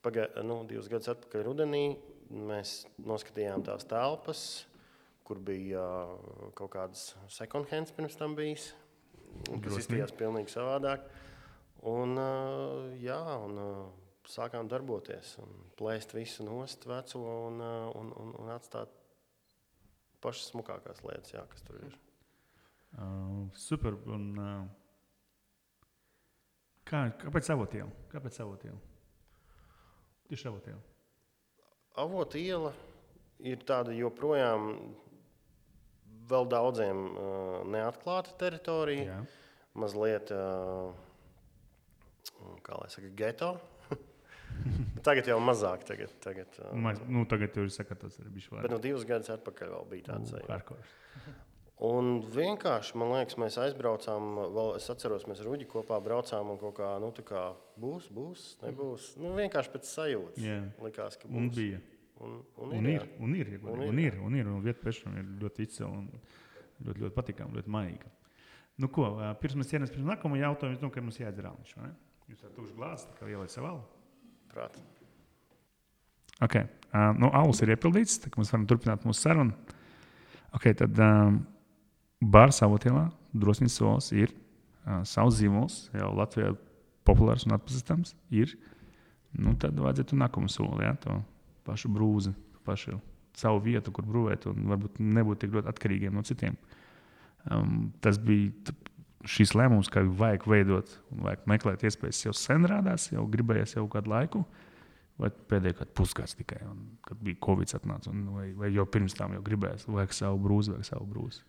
Paga, nu, divus gadus atpakaļ rudenī mēs noskatījām tās telpas, kur bija uh, kaut kādas second hands pirms tam bijis, kas izskatījās pilnīgi savādāk. Un, jā, un, sākām darboties un plēst visu nost veco un, un, un, un atstāt pašas smukākās lietas, jā, kas tur ir. Uh, super. Un, uh, kā, kāpēc avotiem? Kāpēc avotiem? Tieši avotiem. Avotiela ir tāda joprojām vēl daudziem uh, neatklāta teritorija. Jā. Mazliet, uh, kā lai saka, geto. Tagad jau mazāk. Tagad, tagad, Maz, nu, tagad jau ir sakārtots arī bijis vairāk. Bet no divus gadus atpakaļ vēl bija tāds sajūta. Un vienkārši, man liekas, mēs aizbraucām, vēl, es atceros, mēs ar Uģi kopā braucām un kaut kā, nu, tā kā būs, būs, nebūs. Nu, vienkārši pēc sajūtas. Jā. Likās, ka būs. Un bija. Un, un, un, ir, un, ir, un, ir, un, ir, un ir, un ir, un vieta pešam ir ļoti izcila un ļoti, ļoti patīkama, ļoti maīga. Nu, ko, pirms mēs ķeramies pie nākamā jautājuma, es domāju, ka mums jāizdara rāmiņš. Jūs ar tūšu glāzi, kā ieliec savā prātā. Okay. Uh, nu, alus ir iepildīts, tad mēs varam turpināt mūsu sarunu. Okay, tad um, bāra savotielā drosmīgs solis ir uh, savs zīmols, jau Latvijā populārs un atpazīstams. Ir. Nu, tad vajadzētu nākamo soli, ja, to pašu brūzi, pašu savu vietu, kur brūvēt, un varbūt nebūt tik ļoti atkarīgiem no citiem. Um, tas bija šis lēmums, ka vajag veidot un vajag meklēt iespējas, jau sen rādās, jau gribējās jau kādu laiku, vai pēdējo pusgadu tikai, un, kad bija Covid atnācis, vai, vai jau pirms tam jau gribējās, vajag savu brūzi, vajag savu brūzi.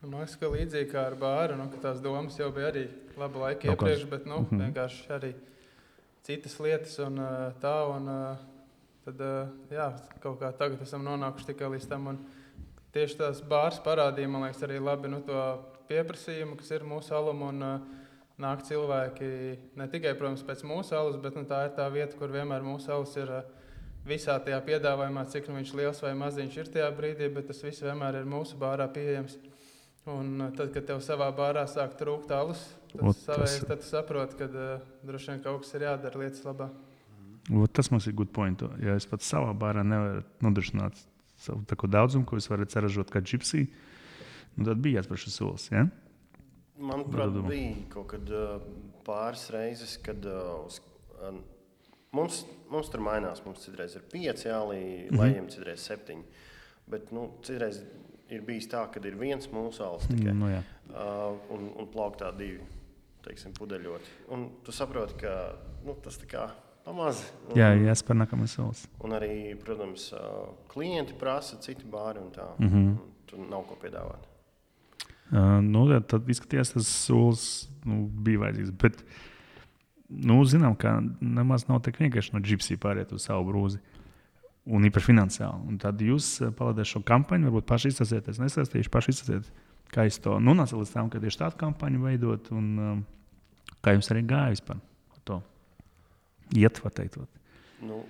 Nu, man liekas, ka līdzīgi kā ar bāru, nu, tās domas jau bija arī laba laika no iepriekš, bet nu, mm -hmm. vienkārši arī citas lietas un tā. Un, tad, jā, kaut kā tagad esam nonākuši tikai līdz tam. Un tieši tās bārs parādīja, man liekas, arī labi nu, to pieprasījumu, kas ir mūsu alum. Un, uh, nāk cilvēki ne tikai protams, pēc mūsu alus, bet nu, tā ir tā vieta, kur vienmēr mūsu alus ir uh, visā tajā piedāvājumā, cik nu, viņš liels vai maziņš ir tajā brīdī, bet tas viss vienmēr ir mūsu bārā pieejams. Un uh, tad, kad tev savā bārā sāk trūkt alus, tad, Ot, savējais, tad tu saproti, ka uh, droši vien kaut kas ir jādara lietas labā. -hmm. Tas mums ir good point. Ja es pats savā bārā nevaru nodrošināt savu daudzumu, ko es varu saražot kā gypsy, nu, tad bija jāspēr šis solis. Ja? Manuprāt, bija kaut kad uh, pāris reizes, kad uh, uz, uh, mums, mums tur mainās. Mums citreiz ir pieci jālī, mm -hmm. lejiem, citreiz septiņi. Bet nu, citreiz ir bijis tā, ka ir viens mūsu alas tikai nu, jā. uh, un, un plauktā divi teiksim, pudeļoti. Un tu saproti, ka nu, tas tā kā pamazs. Jā, jāspēr nākamais solis. Un arī, protams, klienti prasa citi bāri un tā. Mm -hmm. un tur nav ko piedāvāt. Nu, tad izskatījās, tas solis nu, bija vajadzīgs. Bet, nu, zinām, ka nemaz nav tik vienkārši no gypsy pāriet uz savu brūzi. Un īpaši finansiāli. Un tad jūs pavadījāt šo kampaņu, varbūt paši izsasieties, nesaistīšu, paši izsasieties kā es to nonācu līdz tam, kad tieši tādu kampaņu veidot, un um, kā jums arī gāja vispār to iet, var teikt. Nu,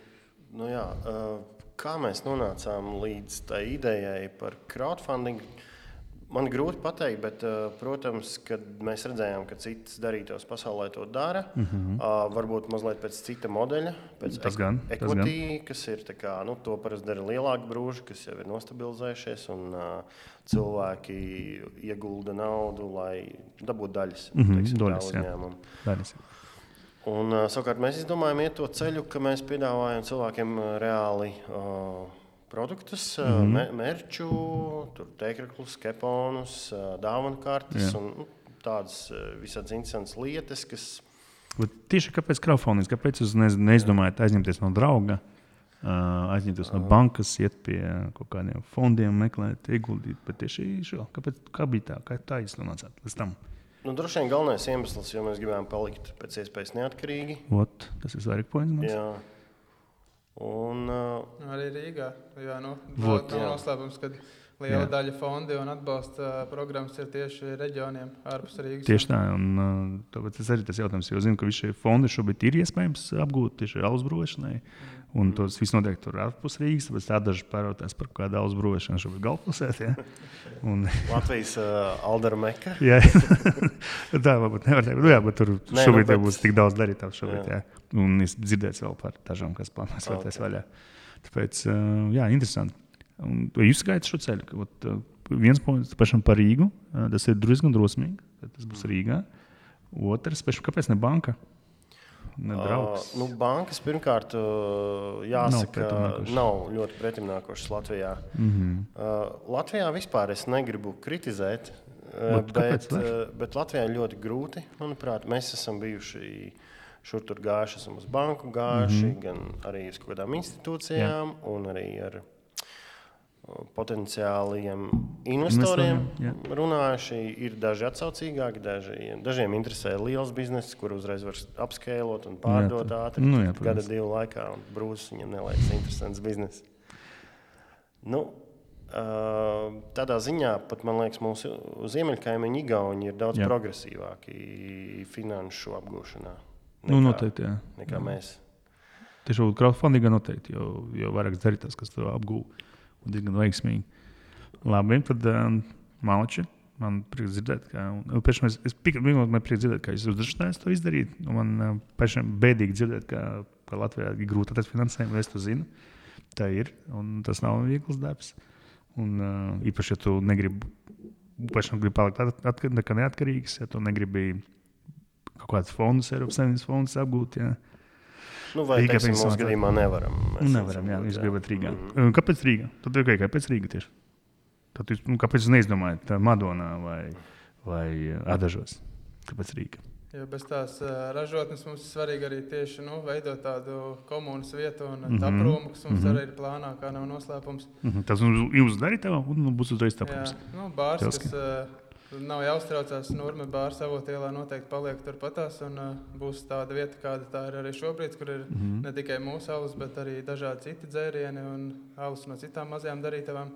nu jā, uh, kā mēs nonācām līdz tai idejai par crowdfunding? Uh, Man grūti pateikt, bet, uh, protams, kad mēs redzējām, ka citas darītājs pasaulē to dara, mm -hmm. varbūt mazliet pēc cita modeļa, pēc tas gan, equity, tas kas ir kā, nu, to parasti dara lielāki brūži, kas jau ir nostabilizējušies, un cilvēki iegulda naudu, lai dabūtu daļas mm -hmm, daļas, uzņēmumu. Daļas. Un, savukārt mēs izdomājām iet to ceļu, ka mēs piedāvājam cilvēkiem reāli. Uh, produktus, mm -hmm. mērķu, teikraklus, keponus, dāvanu kartes Jā. un nu, tādas visādas interesantas lietas, kas. Bet tieši kāpēc crowdfunding? Kāpēc jūs neizdomājat aizņemties no drauga, aizņemties no bankas, iet pie kaut kādiem fondiem, meklēt, ieguldīt? Bet tieši šo, kāpēc, kā bija tā, kā tā jūs nonācāt līdz tam? Nu, droši vien galvenais iemesls, jo mēs gribējām palikt pēc iespējas neatkarīgi. Ot, tas ir svarīgi points. Un, uh, arī Rīgā. Jā, nu, Vot, nav noslēpums, ka liela jā. daļa fondi un atbalsta uh, programmas ir tieši reģioniem ārpus Rīgas. Tieši tā, un uh, tāpēc tas arī tas jautājums, jo zinu, ka visi šie fondi šobrīd ir iespējams apgūt tieši uzbrošanai. Mm. Un tas viss notiek tur ārpus Rīgas, tāpēc tā daži pārvērtās par kādu daudz brošanu šobrīd galvaspilsē. Ja? Un... Latvijas uh, Aldera Meka. jā, tā varbūt nevar teikt. Nu, jā, bet tur Nē, šobrīd nu, bet... būs tik daudz darītāju šobrīd. Jā. Jā. Un es dzirdēju vēl par dažām, kas plānojas okay. vēlties vaļā. Tāpēc, uh, jā, interesanti. Un, jūs gaidat šo ceļu? Ot, uh, viens punkts pašam par Rīgu, uh, tas ir diezgan drosmīgi. Tas būs Rīgā. Otrs, kāpēc ne banka? Uh, nu, bankas pirmkārt, uh, jāsaka, nav, nav ļoti pretimnākošas Latvijā. Mm -hmm. uh, Latvijā vispār es negribu kritizēt, uh, bet, bet, uh, bet Latvijā ir ļoti grūti. Manuprāt, mēs esam bijuši šur tur gājuši, esam uz banku gājuši, mm -hmm. gan arī uz kaut kādām institūcijām, Jā. un arī ar potenciāliem investoriem Investoriem, runājuši. Ir daži atsaucīgāki, daži, dažiem interesē liels bizness, kur uzreiz var apskēlot un pārdot jā, ātri. Nu, jā, gada divu laikā, un brūcis viņam nelaiks interesants bizness. Nu, tādā ziņā pat man liekas, mūsu ziemeļkaimiņi Igauni ir daudz jā. progresīvāki finanšu apgūšanā. Nu, nekā, nu, noteikti, jā. nekā jā. mēs. Tieši crowdfundingā noteikti, jo, jo vairāk darītājs, kas to apgūst un diezgan veiksmīgi. Labi, tad um, Malči. Man prieks dzirdēt, ka nu, es, es man prieks dzirdēt, ka jūs uzdrošinājāties to izdarīt. Man uh, pašam bēdīgi dzirdēt, ka, ka Latvijā ir grūti atrast finansējumu. Es to zinu. Tā ir. Un tas nav viegls darbs. Un, uh, īpaši, ja tu negribi, pašam gribi palikt at, at, at, neatkarīgs, ja tu negribi kaut kādus fondus, Eiropas Savienības fondus apgūt. Ja. Nu, vai Rīgā teiksim, mūsu gadījumā nevaram? Mēs nevaram, jā, jūs gribat Rīgā. Mm. Kāpēc Rīgā? Tad tikai kāpēc Rīgā tieši? Tad jūs, nu, kāpēc jūs neizdomājat Madonā vai, vai Adažos? Kāpēc Rīgā? Jo bez tās uh, ražotnes mums ir svarīgi arī tieši nu, veidot tādu komunas vietu un mm -hmm. taprūmu, kas mums mm -hmm. arī ir plānā, kā nav noslēpums. Mm -hmm. Tas jums darīt, un būs uzreiz. Jā, nu, bārs, Telski. kas uh, Nav jāuztraucās. Nurme bāra savotielā noteikti paliek turpatās. Un, uh, būs tāda vieta, kāda tā ir arī šobrīd, kur ir mm -hmm. ne tikai mūsu alus, bet arī dažādi citi dzērieni un alus no citām mazajām darītavām.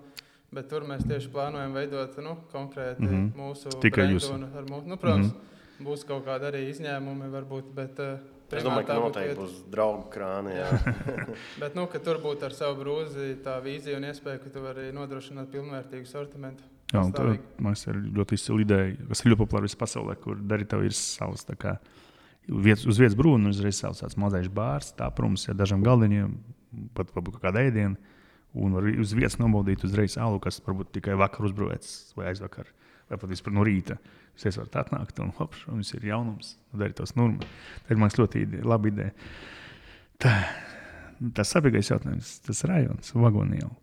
Bet tur mēs tieši plānojam veidot nu, konkrēti mm -hmm. mūsu tikai jūs. Mūsu, nu, protams, mm -hmm. būs kaut kādi arī izņēmumi, varbūt. Bet, uh, Es domāju, ka noteikti būs draugu krāni. Bet nu, tur būtu ar savu brūzi tā vīzija un iespēja, ka tu vari nodrošināt pilnvērtīgu sortimentu. Jā, un tā, man ir ļoti izcila ideja, kas ir ļoti populāra visā pasaulē, kur darītāji ir savs kā, Vietas, uz vietas brūna uzreiz savs tāds mazais bārs, tā prums ar dažiem galdiņiem, pat varbūt kāda ēdiena. Un var uz vietas nobaudīt uzreiz alu, kas varbūt tikai vakar uzbrūvēts vai aizvakar, vai pat vispār no rīta. Jūs varat atnākt un hop, jums ir jaunums, darīt tos nurmas. Tā ir man ļoti ide, laba ideja. Tā, tas sabiedrīgais jautājums, tas rajons, vagoniela.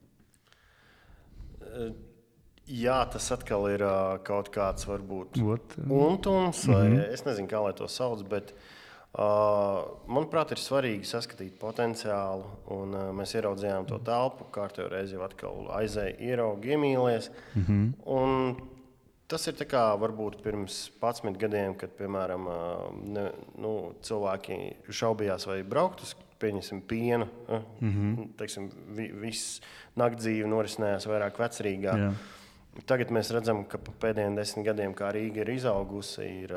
Jā, tas atkal ir uh, kaut kāds varbūt untums, vai mm -hmm. es nezinu, kā lai to sauc. Bet, uh, manuprāt, ir svarīgi saskatīt potenciālu. Un, uh, mēs ieraudzījām to telpu, kārtībā reizē atkal aizēja, ierauga, iemīlēs. Mm -hmm. Tas ir kā varbūt pirms 11 gadiem, kad piemēram ne, nu, cilvēki šaubījās, vai braukt uz pieņemsim, pienu. Mm -hmm. Teiksim, vi, viss naktdzīve norisinājās vairāk vecrīgā. Yeah. Tagad mēs redzam, ka pēdējiem desmit gadiem, kā Rīga ir izaugusi, ir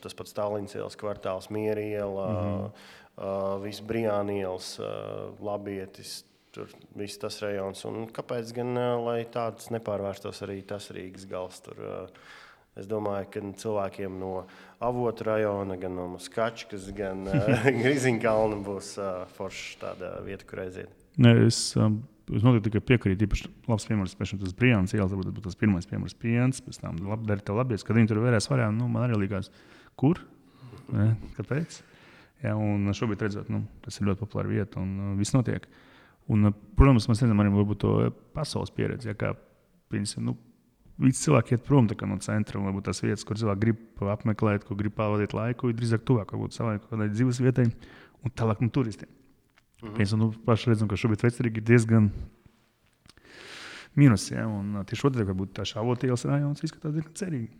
tas pats Stalins ielas kvartāls, Miera iela, mm -hmm. viss Brīānielas, uh, Labietis. Tur viss tas rajons. Un kāpēc gan uh, tāds nepārvērstos arī tas Rīgas gals? Tur, es domāju, ka cilvēkiem no avotu rajona, gan no Skačkas, gan Griziņkalna būs forša tāda vieta, kur aiziet. Es, um Es noteikti piekrītu. Īpaši labs piemērs, piemēram, tas Brīsīs ielas, varbūt tas pirmais piemērs, piens, pēc tam lab, dara tev labies, kad viņi tur vērās varēja. Nu, man arī likās, kur? Ne? Kāpēc? Jā, un šobrīd redzot, nu, tas ir ļoti populāra vieta un uh, viss notiek. Un, uh, protams, mēs redzam arī to pasaules pieredzi. Ja, kā, piemēram, nu, Visi cilvēki iet prom no centra, un varbūt tās vietas, kur cilvēki grib apmeklēt, kur grib pavadīt laiku, ir drīzāk tuvāk savai dzīves vietai un tālāk no turistiem. Mhm. Mēs nu, paši redzam, ka šobrīd vecrīgi ir diezgan mīnus. Ja? Un, tieši otrādi, varbūt tā šāvotielas rajons izskatās diezgan cerīgi.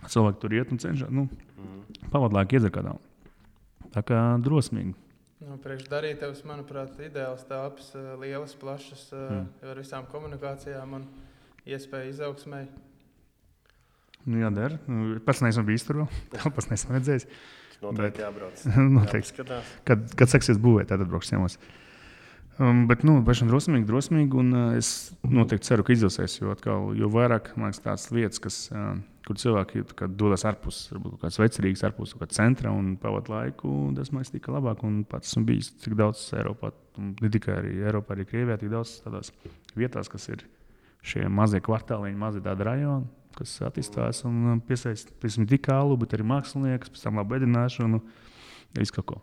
Cilvēki tur iet un cenšas nu, mhm. iedzer kādā. Tā kā drosmīgi. Nu, Priekšdarītājs, manuprāt, ir ideāls telpas, lielas, plašas, mm. ar visām komunikācijām un iespēju izaugsmai. Nu, jā, der. Nu, pats neesmu bijis tur vēl. Telpas neesmu redzējis. Noteikti jābrauc. noteikti. Kad, kad sāksies būvēt, tad brauksim ciemos. Um, bet, nu, pašam drosmīgi, drosmīgi, un uh, es noteikti ceru, ka izdosies. Jo, atkal, jo vairāk man liekas, tādas lietas, kas, uh, kur cilvēki dodas ārpus, varbūt kāds vecerīgs, ārpus kā centra un pavadīt laiku, tas man liekas, tika labāk. Un pats esmu bijis tik daudz Eiropā, ne tikai arī Eiropā, arī Krievijā, tik daudz tādās vietās, kas ir šie mazie kvartāliņi, mazi tādi rajoni kas attīstās un um, tikai alu, bet arī māksliniekus, pēc tam labu ēdināšanu, visu kaut ko.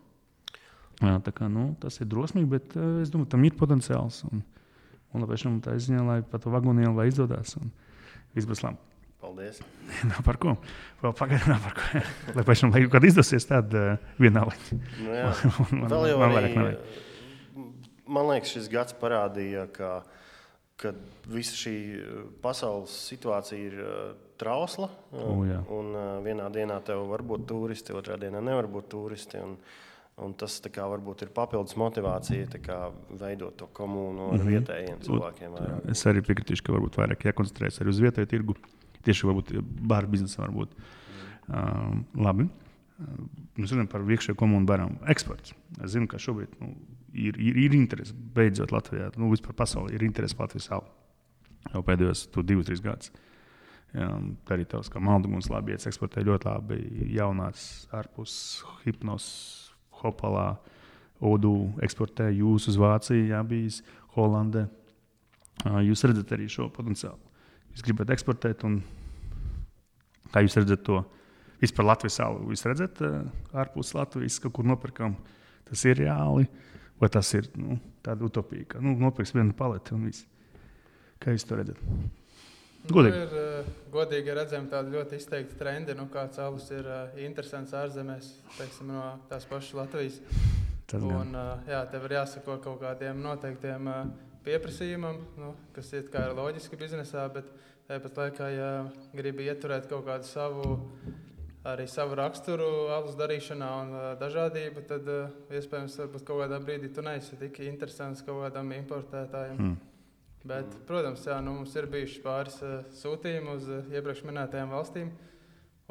Jā, kā, nu, tas ir drosmīgi, bet uh, es domāju, tam ir potenciāls. Un, un labi, šim tā ziņā, lai pat to vagonielu lai izdodas un viss būs labi. Paldies. Nav par ko. Vēl pagaidām, nav par ko. lai pēc tam, lai kad izdosies, tad uh, vienā līnī. Nu, jā, man, vēl jau man, arī, man liekas, šis gads parādīja, ka uh, ka visa šī eh, pasaules situācija ir uh, trausla. Uh, jā. un uh, vienā dienā tev var būt turisti, otrā dienā nevar būt turisti. Un, un tas kā, varbūt ir papildus motivācija kā, veidot to komunu ar mm -hmm. vietējiem cilvēkiem. Vairāk. Es arī piekritīšu, ka varbūt vairāk jākoncentrējas arī uz vietēju tirgu. Tieši varbūt bāra biznesa varbūt. Mm. Uh, labi. Mēs runājam par iekšējo komunu barām. Eksports. Es zinu, ka šobrīd nu, ir, ir, ir interese beidzot Latvijā, nu, vispār pasaulē ir interese Latvijas salu jau pēdējos divus, trīs gadus. Um, arī tavs kā malduguns labi eksportē ļoti labi jaunās ārpus hipnos, hopalā, odu eksportē jūs uz Vāciju, jā, bijis Holandē. Jūs redzat arī šo potenciālu. Jūs gribat eksportēt, un kā jūs redzat to vispār Latvijas salu? Jūs redzat uh, ārpus Latvijas kaut kur nopirkam, tas ir reāli. Uh, Vai tas ir nu, tāda utopija, ka nu, nopirks vienu paleti un viss? Kā jūs to redzat? Godīgi. Nu, ir, uh, godīgi redzam, tāda ļoti izteikta trendi, nu, kāds alus ir uh, interesants ārzemēs, teiksim, no tās pašas Latvijas. Tas un, uh, jā, tev ir jāsako kaut kādiem noteiktiem uh, pieprasījumam, nu, kas ir loģiski biznesā, bet tāpat laikā, ja gribi ieturēt kaut kādu savu arī savu raksturu, alus darīšanā un uh, dažādību, tad uh, iespējams kaut kādā brīdī tu neesi tik interesants kaut kādam importētājam. Mm. Bet, protams, jā, nu, mums ir bijuši pāris uh, sūtījumi uz uh, iepriekš minētajām valstīm.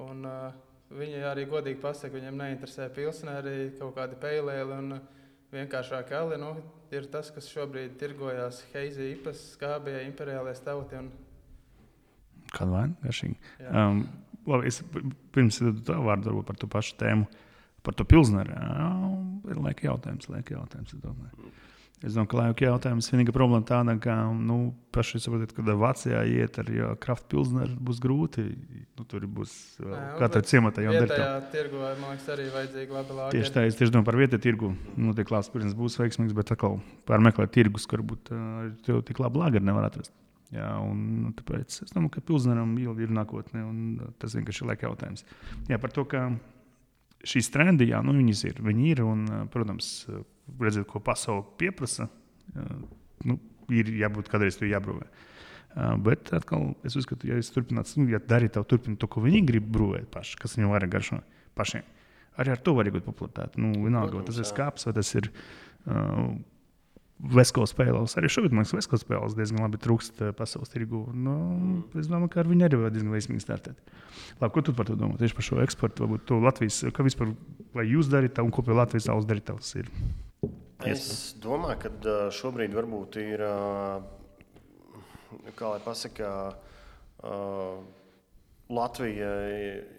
Un, uh, viņi arī godīgi pasaka, viņiem neinteresē pilsneri, kaut kādi peilēli un uh, vienkāršāki ali. Nu, ir tas, kas šobrīd tirgojās Heizi, Ipas, Skābie, Imperiālais tauti. Un... Kāda vaina? Um, labi, es pirms tam vārdu par to pašu tēmu. par to pilsneru. Ir laika jautājums, laika jautājums. Es domāju. Es domāju, ka laika jautājums vienīgā problēma tāda, ka nu, paši saprotat, ka Vācijā iet ar kraftu pilsneru būs grūti. Nu, tur būs katra ciemata jau veidā. Tirgu, man liekas, arī vajadzīga laba lāga. Tieši tā, es tieši domāju par vietēju tirgu. Nu, tie klāsts, protams, būs veiksmīgs, bet atkal pārmeklēt tirgus, kur varbūt uh, tik labi lāgari nevar atrast. Jā, un, nu, tāpēc es domāju, ka pilsneram ir nākotne, un tas vienkārši ir laika jautājums. Jā, par to, ka šīs trendi, jā, nu, viņas ir, viņi ir, un, protams, redzēt, ko pasaule pieprasa, nu, ir jābūt kādreiz to jābrūvē. Bet atkal, es uzskatu, ja es turpinātu, nu, ja darīt to, turpināt to, ko viņi grib brūvēt paši, kas viņiem vairāk garšo pašiem, arī ar to var iegūt popularitāti. Nu, vienalga, vai tas ir skāps vai tas ir. Uh, Vesko spēlēs. Arī šobrīd man liekas, Vesko spēlēs diezgan labi trūkst pasaules tirgu. Nu, es domāju, ka ar viņu arī var diezgan veiksmīgi startēt. Labi, ko tu par to domā? Tieši par šo eksportu, varbūt to Latvijas, kā vispār, vai jūs darīt un ko pie Latvijas valsts darīt? Es domāju, ka šobrīd varbūt ir, kā lai pasakā, Latvija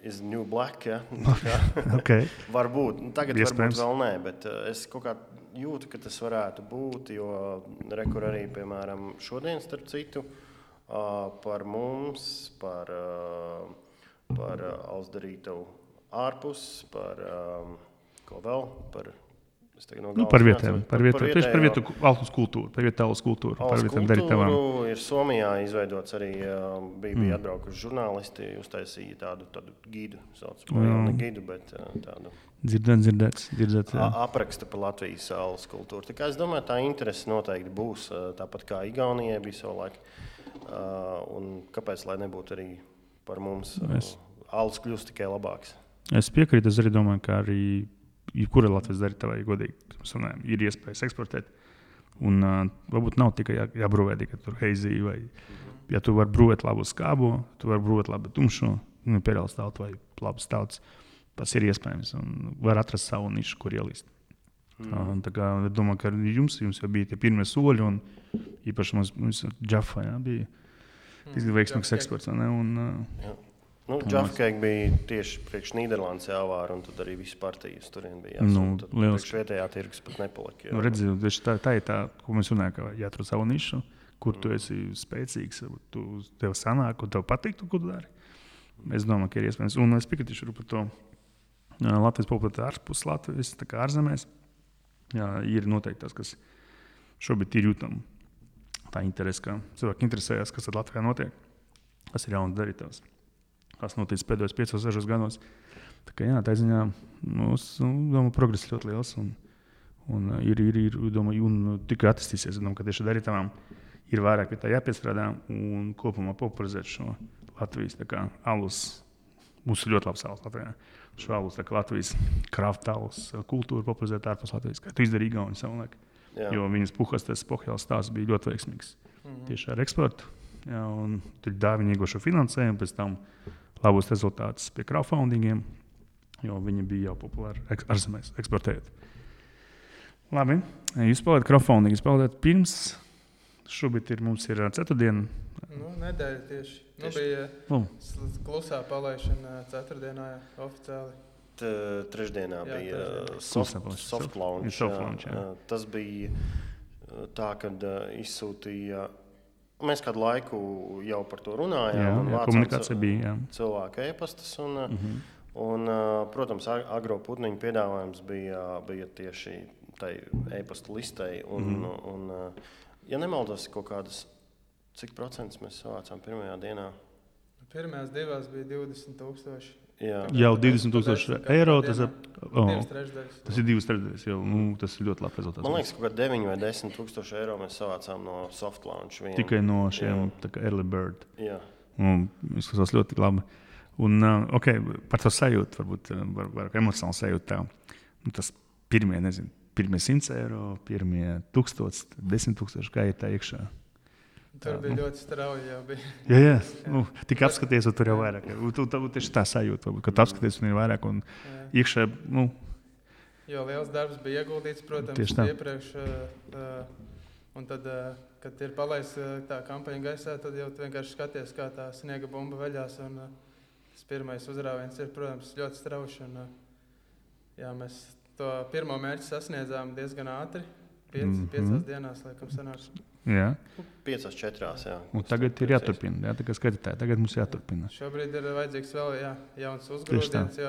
ir new black. Ja? okay. varbūt. Nu, tagad varbūt vēl nē, bet es kaut kā jūtu, ka tas varētu būt. Jo rekur arī, piemēram, šodien, starp citu, par mums, par, par Alsdarītavu ārpus, par ko vēl, par No nu, par vietām, par. Par tieši par vietu valsts kultūru, par vietu tālas kultūru. Par vietām darīt tavām. Ir Somijā izveidots arī, bija, bija mm. atbraukuši žurnālisti, uztaisīja tādu, tādu gidu, sauc par mm. gidu, bet tādu. Dzirdēt, dzirdēt, dzirdēt apraksta par Latvijas salas kultūru. Tā kā es domāju, tā interese noteikti būs tāpat kā Igaunijai bija savulaik. Un kāpēc lai nebūtu arī par mums? Es... Alus kļūst tikai labāks. Es piekrītu, es arī domāju, ka arī jebkura Latvijas darītājai godīgi runājam, ir iespējas eksportēt. Un uh, varbūt nav tikai jā, jābrūvē tikai tur heizī, vai ja tu vari brūvēt labu skābu, tu vari brūvēt labu tumšu, nu, pierāls tautu vai labu tautu. Tas ir iespējams un var atrast savu nišu, kur ielīst. Mm. Tā kā es domāju, ka jums, jums jau bija tie pirmie soļi, un īpaši mums, mums Džafā jā, bija tas mm. veiksmīgs eksports. Un, uh, Nu, Džafkēk bija tieši priekš Nīderlandes jāvāra, un tad arī viss partijas tur bija. Nu, Lieliski. Vietējā tirgus pat nepalika. Nu, redzi, tā, tā ir tā, ko mēs runājam, ka jāatrod savu nišu, kur mm. tu esi spēcīgs, tu, tev sanāk, un tev patīk, ko tu dari. Es domāju, ka ir iespējams. Un es piekritīšu par to Latvijas populāru ārpus Latvijas, tā kā ārzemēs. Jā, ir noteikti tas, kas šobrīd ir jūtams. Tā interese, ka cilvēki interesējas, kas Latvijā notiek, kas ir jauns darītājs kas noticis pēdējos 5, 6 gados. Tā kā, jā, tā ziņā mūsu nu, progress ļoti liels. Un, un uh, ir, ir, ir domāju, un uh, tikai attīstīsies. Domāju, ka tieši darītājiem ir vairāk pie tā jāpiestrādā un kopumā popularizēt šo Latvijas alus. Mums ir ļoti labs alus Latvijā. Šo alus, kā Latvijas krāpta alus kultūru popularizēt ārpus Latvijas. Kā tu izdarīji Gauni savulaik. Jo viņas puhas tas pohēls stāsts bija ļoti veiksmīgs. Mm -hmm. Tieši ar eksportu. Jā, un tur dāvina ieguvuši finansējumu, pēc tam labus rezultātus pie crowdfundingiem, jo viņi bija jau populāri ārzemēs eksportējot. Labi, jūs spēlējat crowdfunding, jūs spēlējat pirms. Šobrīd ir, mums ir ceturtdiena. Nu, nedēļa tieši. Nu, bija nu. klusā palaišana ceturtdienā oficiāli. T trešdienā jā, bija soft, soft launch. Soft launch jā. Tas bija tā, kad izsūtīja Mēs kādu laiku jau par to runājām. Jā, jā komunikācija bija. Jā. Cilvēku e-pastas. Un, mm -hmm. un, protams, agroputniņu piedāvājums bija, bija tieši tai e-pasta listei. Un, mm -hmm. un, ja nemaldos, kaut kādas, cik procentus mēs savācām pirmajā dienā? Pirmajās divās bija 20,000. Jā. Jau 20,000 eiro. Tas, ir, oh, tas ir divas trešdaļas. Nu, tas ir ļoti labs rezultāts. Man liekas, ka 9 vai 10 tūkstoši eiro mēs savācām no soft launch. Vienu. Tikai no šiem early bird. Jā. Un, izskatās ļoti labi. Un, uh, okay, par to sajūtu, varbūt var, var emocionāli sajūtu. Tā. Nu, tas pirmie, nezinu, pirmie 100 eiro, pirmie 1000, 10 tūkstoši, kā ir tā iekšā. Tur jā, bija nu. ļoti strauji. Jā, bija. jā, jā. Nu, tik apskaties, un tur jau vairāk. Tu, tu, tieši tā sajūta, ka tu apskaties, un ir vairāk. Un iekšā, nu, jo liels darbs bija ieguldīts, protams, iepriekš. Un tad, kad ir palaists tā kampaņa gaisā, tad jau vienkārši skaties, kā tā sniega bumba veļās. Un, tas pirmais uzrāviens ir, protams, ļoti strauji. Un, jā, mēs to pirmo mērķi sasniedzām diezgan ātri. Piec, mm -hmm. Piecās dienās, laikam, sanāks. Jā. Piecās, četrās. Jā. Un tagad ir jāturpina. Jā, tā kā skatītāji, tagad mums jāturpina. Šobrīd ir vajadzīgs vēl jā, jauns uzgrūdiens.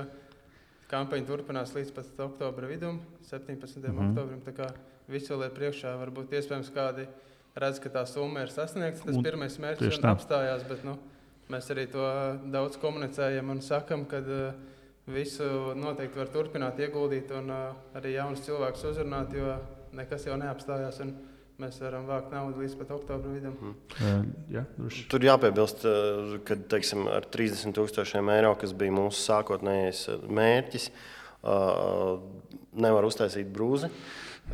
Kampaņa turpinās līdz pat oktobra vidum, 17. Mm -hmm. oktobrim. Tā kā vēl ir priekšā. Varbūt iespējams kādi redz, ka tā summa ir sasniegta. Tas un, pirmais mērķis ir apstājās. Bet, nu, mēs arī to daudz komunicējam un sakam, ka uh, visu noteikti var turpināt ieguldīt un uh, arī jaunus cilvēkus uzrunāt, jo nekas jau neapstājās. Un, Mēs varam vākt naudu līdz pat oktobra vidum. Mm. Jā, Tur jāpiebilst, ka teiksim, ar 30 tūkstošiem eiro, kas bija mūsu sākotnējais mērķis, uh, nevar uztaisīt brūzi.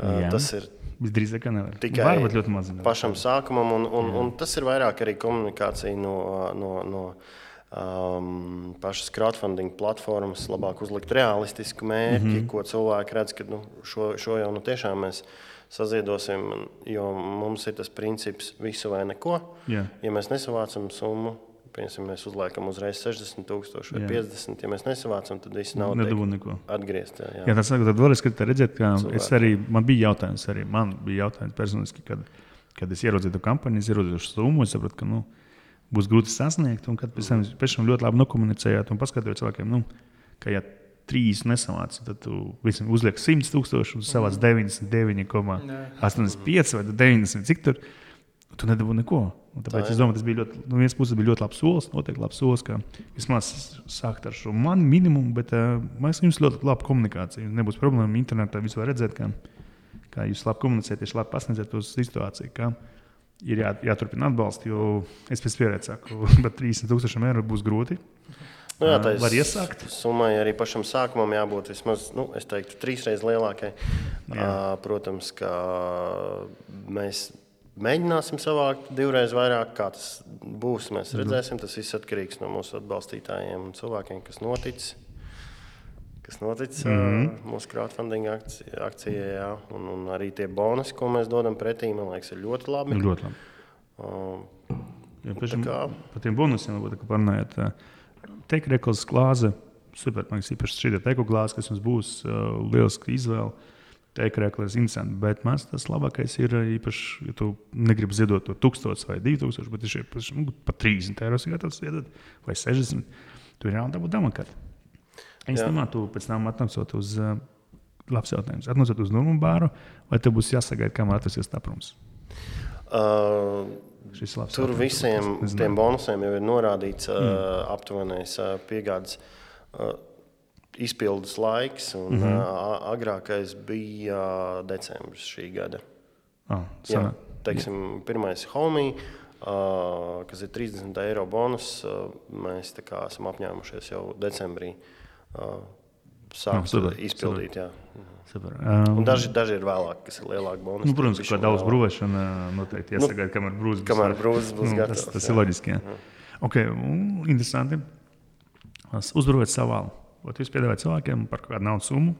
Jā. tas ir Visdrīzāk, ka nevar. Tikai Varbūt ļoti maz. Pašam sākumam, un, un, un tas ir vairāk arī komunikācija no, no, no um, pašas crowdfunding platformas, labāk uzlikt realistisku mērķi, mm -hmm. ko cilvēki redz, ka nu, šo, šo jau nu, tiešām mēs saziedosim, jo mums ir tas princips visu vai neko. Yeah. Ja mēs nesavācam summu, piemēram, mēs uzliekam uzreiz 60,000 vai jā. 50. Ja mēs nesavācam, tad viss nav atgriezt. Jā, jā. jā tas ir vēlreiz, kad redzēt, ka es arī, man bija jautājums, arī man bija jautājums personiski, kad, kad es ieraudzīju to kampaņu, es ieraudzīju šo summu, es sapratu, ka nu, būs grūti sasniegt, un kad pēc tam, pēc tam ļoti labi nokomunicējāt un paskatījāt cilvēkiem, nu, ka ja trīs nesavāc, tad tu visam uzliek 100 tūkstoši, un savāc 99,85 vai 90, cik tur, tu nedabū neko. Un tāpēc tā, es domāju, tas bija ļoti, no vienas puses bija ļoti labs solis, noteikti labs solis, ka vismaz sākt ar šo manu minimumu, bet uh, mēs jums ļoti labi komunikācija. Nebūs problēma internetā, varat redzēt, ka, kā jūs labi komunicējat, tieši labi pasniedzat to situāciju. Ka, Ir jā, jāturpina atbalstīt, jo es pēc pieredzes saku, ka 30,000 eiro būs grūti. Nu, jā, tā ir. Var iesākt. Summai arī pašam sākumam jābūt vismaz, nu, es teiktu, trīs reizes lielākai. Jā. Protams, ka mēs Mēģināsim savākt divreiz vairāk, kā tas būs. Mēs mhm. redzēsim, tas viss atkarīgs no mūsu atbalstītājiem un cilvēkiem, kas noticis. Kas noticis mm -hmm. mūsu crowdfunding akcijā, jā, un, un arī tie bonusi, ko mēs dodam pretī, man liekas, ir ļoti labi. Ļoti labi. Uh, ja, pašam, kā... Par tiem bonusiem varbūt parunājot. Teikt, rekls glāze, super, man liekas, īpaši šī te glāze, kas mums būs uh, lieliska izvēle e-krēklēs interesanti. Bet man tas labākais ir īpaši, ja tu negribi ziedot to 1000 vai 2000, bet ir nu, pat 30 eiro gatavs ziedot vai 60. Tu ir jābūt damakāt. Īstenībā tu pēc tam atnācot uz uh, labs jautājums. Atnācot uz Nurmu bāru, vai tev būs jāsagaida, kamēr atrasies taprums? Uh, tur visiem tiem bonusiem jau ir norādīts uh, mm. aptuvenais uh, piegādes. Uh, izpildes laiks, un mm -hmm. uh, agrākais bija uh, decembris šī gada. Oh, Jā, teiksim, pirmais homie, uh, kas ir 30 eiro bonus, uh, mēs esam apņēmušies jau decembrī. Uh, Sākt no, izpildīt. Super. Super. Um, daži, daži ir vēlāk, kas ir lielāki bonusi. Nu, protams, ka daudz brūvēšana noteikti jāsagaida, nu, kamēr brūzis būs. Kamēr brūzis būs nu, gatavs. Tas, tas jā. ir loģiski. Jā. Jā. Okay, interesanti. Uzbrūvēt savālu. Ot, jūs piedāvājat cilvēkiem par kādu naudas summu,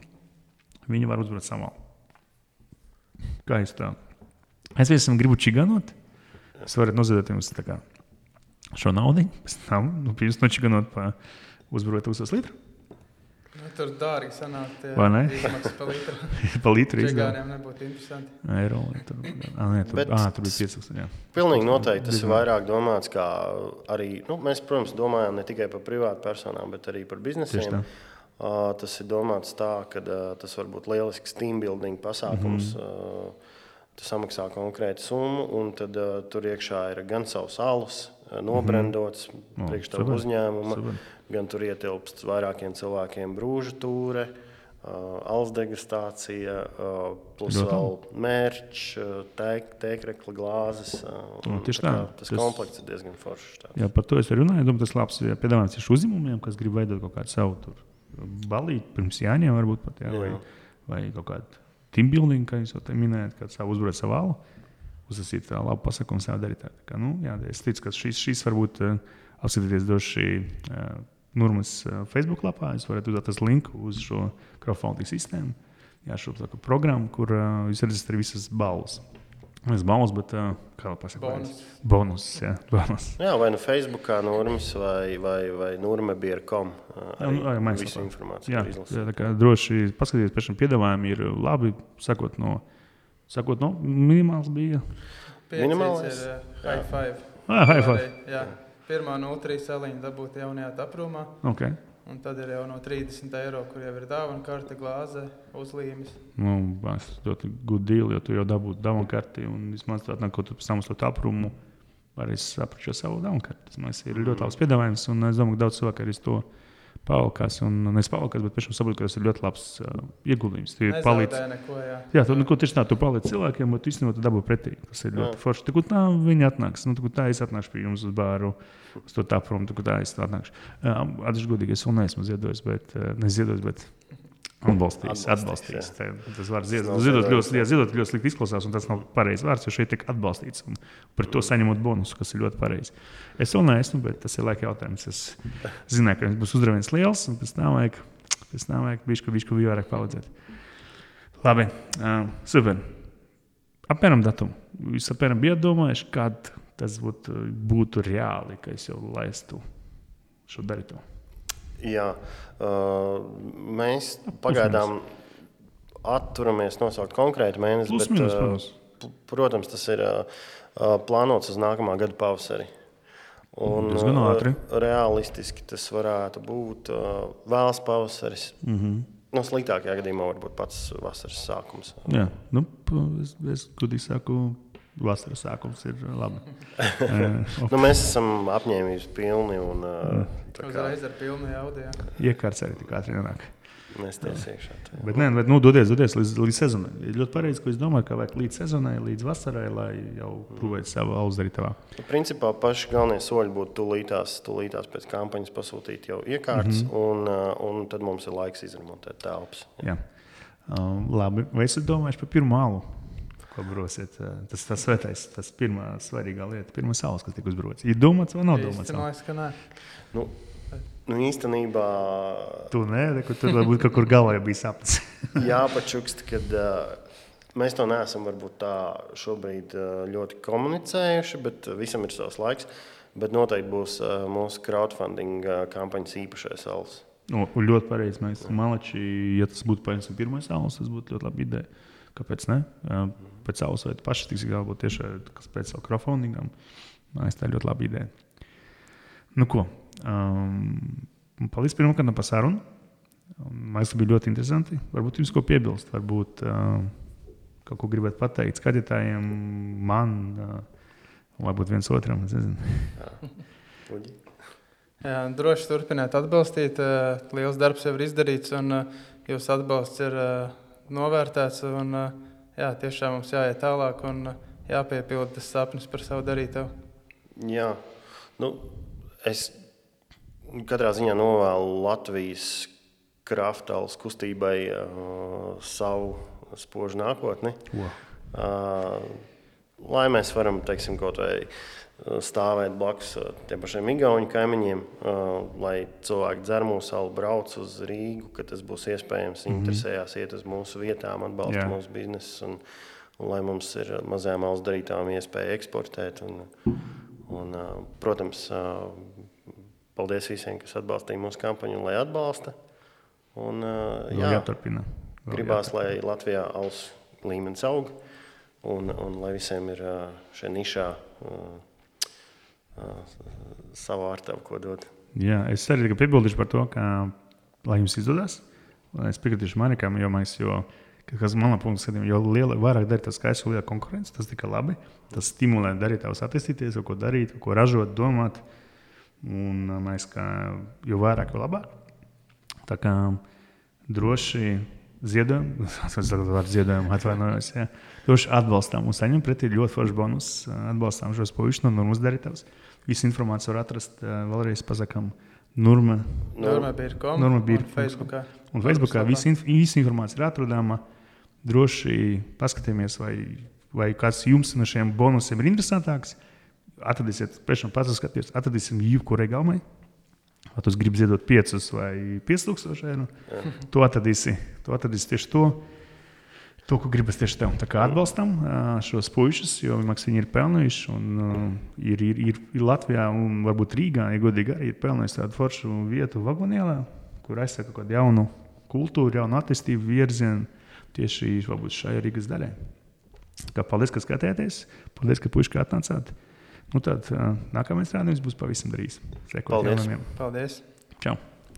viņi var uzvarēt savu. Kā jūs tā? Es vienam gribu čiganot. Es varu noziedot jums kā, šo naudu. Pēc tam nu, jūs nočiganot pa uzvarot 1000 litru. Nu, tur dārgi sanāk, tie vai ne? Pa litru. pa litru izdevumu. nebūtu interesanti. Eiro, tur, ah, nē, tur, Bet, ah, tur bija 5000. Jā. Pilnīgi noteikti tas ir vairāk domāts, kā arī, nu, mēs, protams, domājam ne tikai par privātu personām, bet arī par biznesiem. Uh, tas ir domāts tā, ka uh, tas var būt lielisks team building pasākums. Mm -hmm. uh, tu samaksā konkrētu summu, un tad uh, tur iekšā ir gan savs alus, uh, nobrendots mm -hmm. priekš tev uzņēmuma. Super gan tur ietilpst vairākiem cilvēkiem brūža tūre. Uh, Alus degustācija, uh, plus Ļoti. vēl mērķis, uh, tēkrekla glāzes. Uh, no, tieši tā. tā tas, tas komplekts ir diezgan foršs. Tāds. Jā, par to es runāju. Domāju, tas labs piedāvājums ir uzņēmumiem, kas grib veidot kaut kādu savu tur balīti pirms jāņem, varbūt pat, jā, jā. Vai, vai kaut kādu team building, kā jūs jau minējāt, kā savu uzbūvēt savu valu, uzsākt labu pasakumu sev darīt. Tā, kā, nu, jā, es ticu, ka šīs, šīs varbūt apskatīties droši. Nurmas eh, Facebook lapā. Jūs varat uzdot linku uz šo crowdfunding sistēmu. Jā, šo programmu, kur uh, jūs redzat arī visas balvas. Es balvos, bet uh, kā jau pasakā, Bonus. bonus. Jā, bonus. Jā, vai nu Facebookā, Nūrmas vai, vai, vai Nūrmebieru.com. Jā, nu, jā, mēs visu informāciju Jā, jā, tā kā droši paskatieties, pēc tam piedāvājumi ir labi. Sakot, no, sakot, no minimāls bija. Minimālais? ir uh, high five. Ah, high five. Arī, Jā, pirmā 0,3 saliņa dabūt jaunajā taprūmā. Okay. Un tad ir jau no 30 eiro, kur jau ir dāvana karte, glāze, uzlīmes. Nu, tas ļoti good deal, jo tu jau dabūji dāvanu karti un vismaz tādā nāk, ko tu pēc tam uz to aprumu vari saprast savu dāvanu karti. Tas man ir ļoti labs piedāvājums un es domāju, ka daudz cilvēku arī to pavalkās. Un nevis pavalkās, bet pēc tam saprot, ka tas ir ļoti labs uh, ieguldījums. Tu palīdz. Nezaudē neko, jā. Jā, tu nu, ko tieši tā, tu palīdzi cilvēkiem, bet īstenībā tu dabū pretī. Tas ir ļoti Jā. forši. Tur tā viņi atnāks. Nu, tur tā es atnākšu pie jums uz bāru, uz to tā prom, tur tā es atnākšu. Atzīšu godīgi, es vēl neesmu ziedojis, bet uh, neziedojis. Bet... Atbalstīs, Atbalstīs, atbalstīs. Tas var ziedot. ļoti, ziedot ļoti slikti izklausās, un tas nav pareizs vārds, jo šeit tiek atbalstīts. Un par to saņemot bonusu, kas ir ļoti pareizi. Es vēl neesmu, bet tas ir laika jautājums. Es zināju, ka būs uzdeviens liels, un pēc tam vajag, pēc tam vajag bišķi, bišķi vairāk palīdzēt. Labi, uh, super. Apmēram datumu. Jūs apmēram bijat domājuši, kad tas būtu, būtu reāli, ka es jau laistu šo darīto. Jā, uh, mēs pagaidām atturamies nosaukt konkrētu mēnesi, Plus, bet, mīnus, uh, protams. protams, tas ir uh, uh, plānots uz nākamā gada pavasari. Un, Diezgan uh, ātri. realistiski tas varētu būt uh, vēls pavasaris. Mm -hmm. Nu, sliktākajā gadījumā varbūt pats vasaras sākums. Jā, nu, es, es gudīgi saku, vasaras sākums ir labi. Nu, mēs esam apņēmības pilni un tā kā Uzreiz ar pilnu jaudu. Iekārts arī tik ātri nenāk. mēs te iekšā. tā. Bet, nē, bet nu, dodies, dodies līdz, līdz sezonai. Ir ļoti pareizi, ko es domāju, ka vajag līdz sezonai, līdz vasarai, lai jau provētu savu auzdarītavā. Nu, Principā paši galvenie soļi būtu tūlītās, tūlītās pēc kampaņas pasūtīt jau iekārtas, mm. -hmm. un, un tad mums ir laiks izremontēt telpas. Um, labi, vai esat domājuši par pirmo alu? Ko brosiet? Tas tas svētais, tas pirmā svarīgā lieta, pirmā saules, kas tika uzbrots. Ir domāts vai nav domāts? Man liekas, ka nē. Nu, nu, īstenībā Tu nē, ne, kur tur varbūt kaut kur galvā jau bija sapnis. jāpačukst, ka uh, mēs to neesam varbūt tā šobrīd uh, ļoti komunicējuši, bet visam ir savs laiks. Bet noteikti būs uh, mūsu crowdfunding uh, kampaņas īpašais alus. Nu, un ļoti pareizi. Mēs malači, ja tas būtu pirmā saules, tas būtu ļoti labi ideja. Kāpēc ne? Uh, Pēc saules vai paši tiks galbūt tieši pēc savu crowdfundingam. Man liekas, tā ir ļoti laba ideja. Nu, ko? Um, paldies pirmkārt par sarunu. Man liekas, bija ļoti interesanti. Varbūt jums ko piebilst, varbūt uh, kaut ko gribat pateikt skatītājiem, man, uh, varbūt viens otram. Jā, droši turpiniet atbalstīt. eh, Liels darbs jau ir izdarīts, un eh, jūsu atbalsts ir novērtēts. Un, jā, tiešām mums jāiet tālāk un eh, jāpiepilda tas sapnis par savu darītavu. Jā, nu, es katrā ziņā novēlu Latvijas kraftālas kustībai uh, savu spožu nākotni. Ko? Uh, lai mēs varam, teiksim, kaut vai uh, stāvēt blakus uh, tiem pašiem Igaunijas kaimiņiem, uh, lai cilvēki dzer mūsu salu, brauc uz Rīgu, kad tas būs iespējams, mm -hmm. interesējās, iet uz mūsu vietām, atbalsta Jā. mūsu biznesu. Un, un lai mums ir uh, mazajām valsts darītājām iespēja eksportēt. Un, un, protams, paldies visiem, kas atbalstīja mūsu kampaņu lai atbalsta. Un, Vēl jāturpina. Gribās, lai Latvijā alus līmenis aug un, un lai visiem ir šajā nišā savu ārtavu, ko dot. Jā, es arī piebildīšu par to, ka, lai jums izdodas, lai es piekritīšu Manikam, jo mēs, ka- kas manā punktā skatījumā, jo liela, vairāk darīt tas skaists, jo lielāka konkurence, tas tikai labi. Tas stimulē darītājus attīstīties, ko darīt, ko ražot, domāt. Un mēs, kā, jo vairāk, jo labāk. Tā kā droši vārds ziedojam, atvainojos. Jā. Droši atbalstām un saņem pretī ļoti foršu bonusu. Atbalstām šos puikas no Nurmas darītājus. Visu informāciju var atrast ā, vēlreiz pasakām Nurma. Norma bija kom, Norma un Facebookā. Un Facebookā visa, inf visa informācija ir atrodama. Droši paskatieties, vai, vai kāds jums no šiem bonusiem ir interesantāks. Atradīsiet, pēc tam pats skatieties, atradīsim jebkurai gaumai. Vai tu gribi ziedot 5 vai 5000 eiro? To atradīsi. To atradīsi tieši to. To, ko gribas tieši tev. Tā kā atbalstam šos puikas, jo viņi ir pelnījuši. Un, ir, ir, ir, ir Latvijā un varbūt Rīgā, ja godīgi, arī ir pelnījuši tādu foršu vietu vagonielā, kur aizsaka kaut kādu jaunu kultūru, jaunu attīstību virzienu tieši varbūt, šai Rīgas daļai. Kā, paldies, ka skatījāties. Paldies, ka puiši atnācāt. Nu, tad nākamais rādījums būs pavisam drīz. Sekot paldies. Jaunamiem. Paldies! Čau!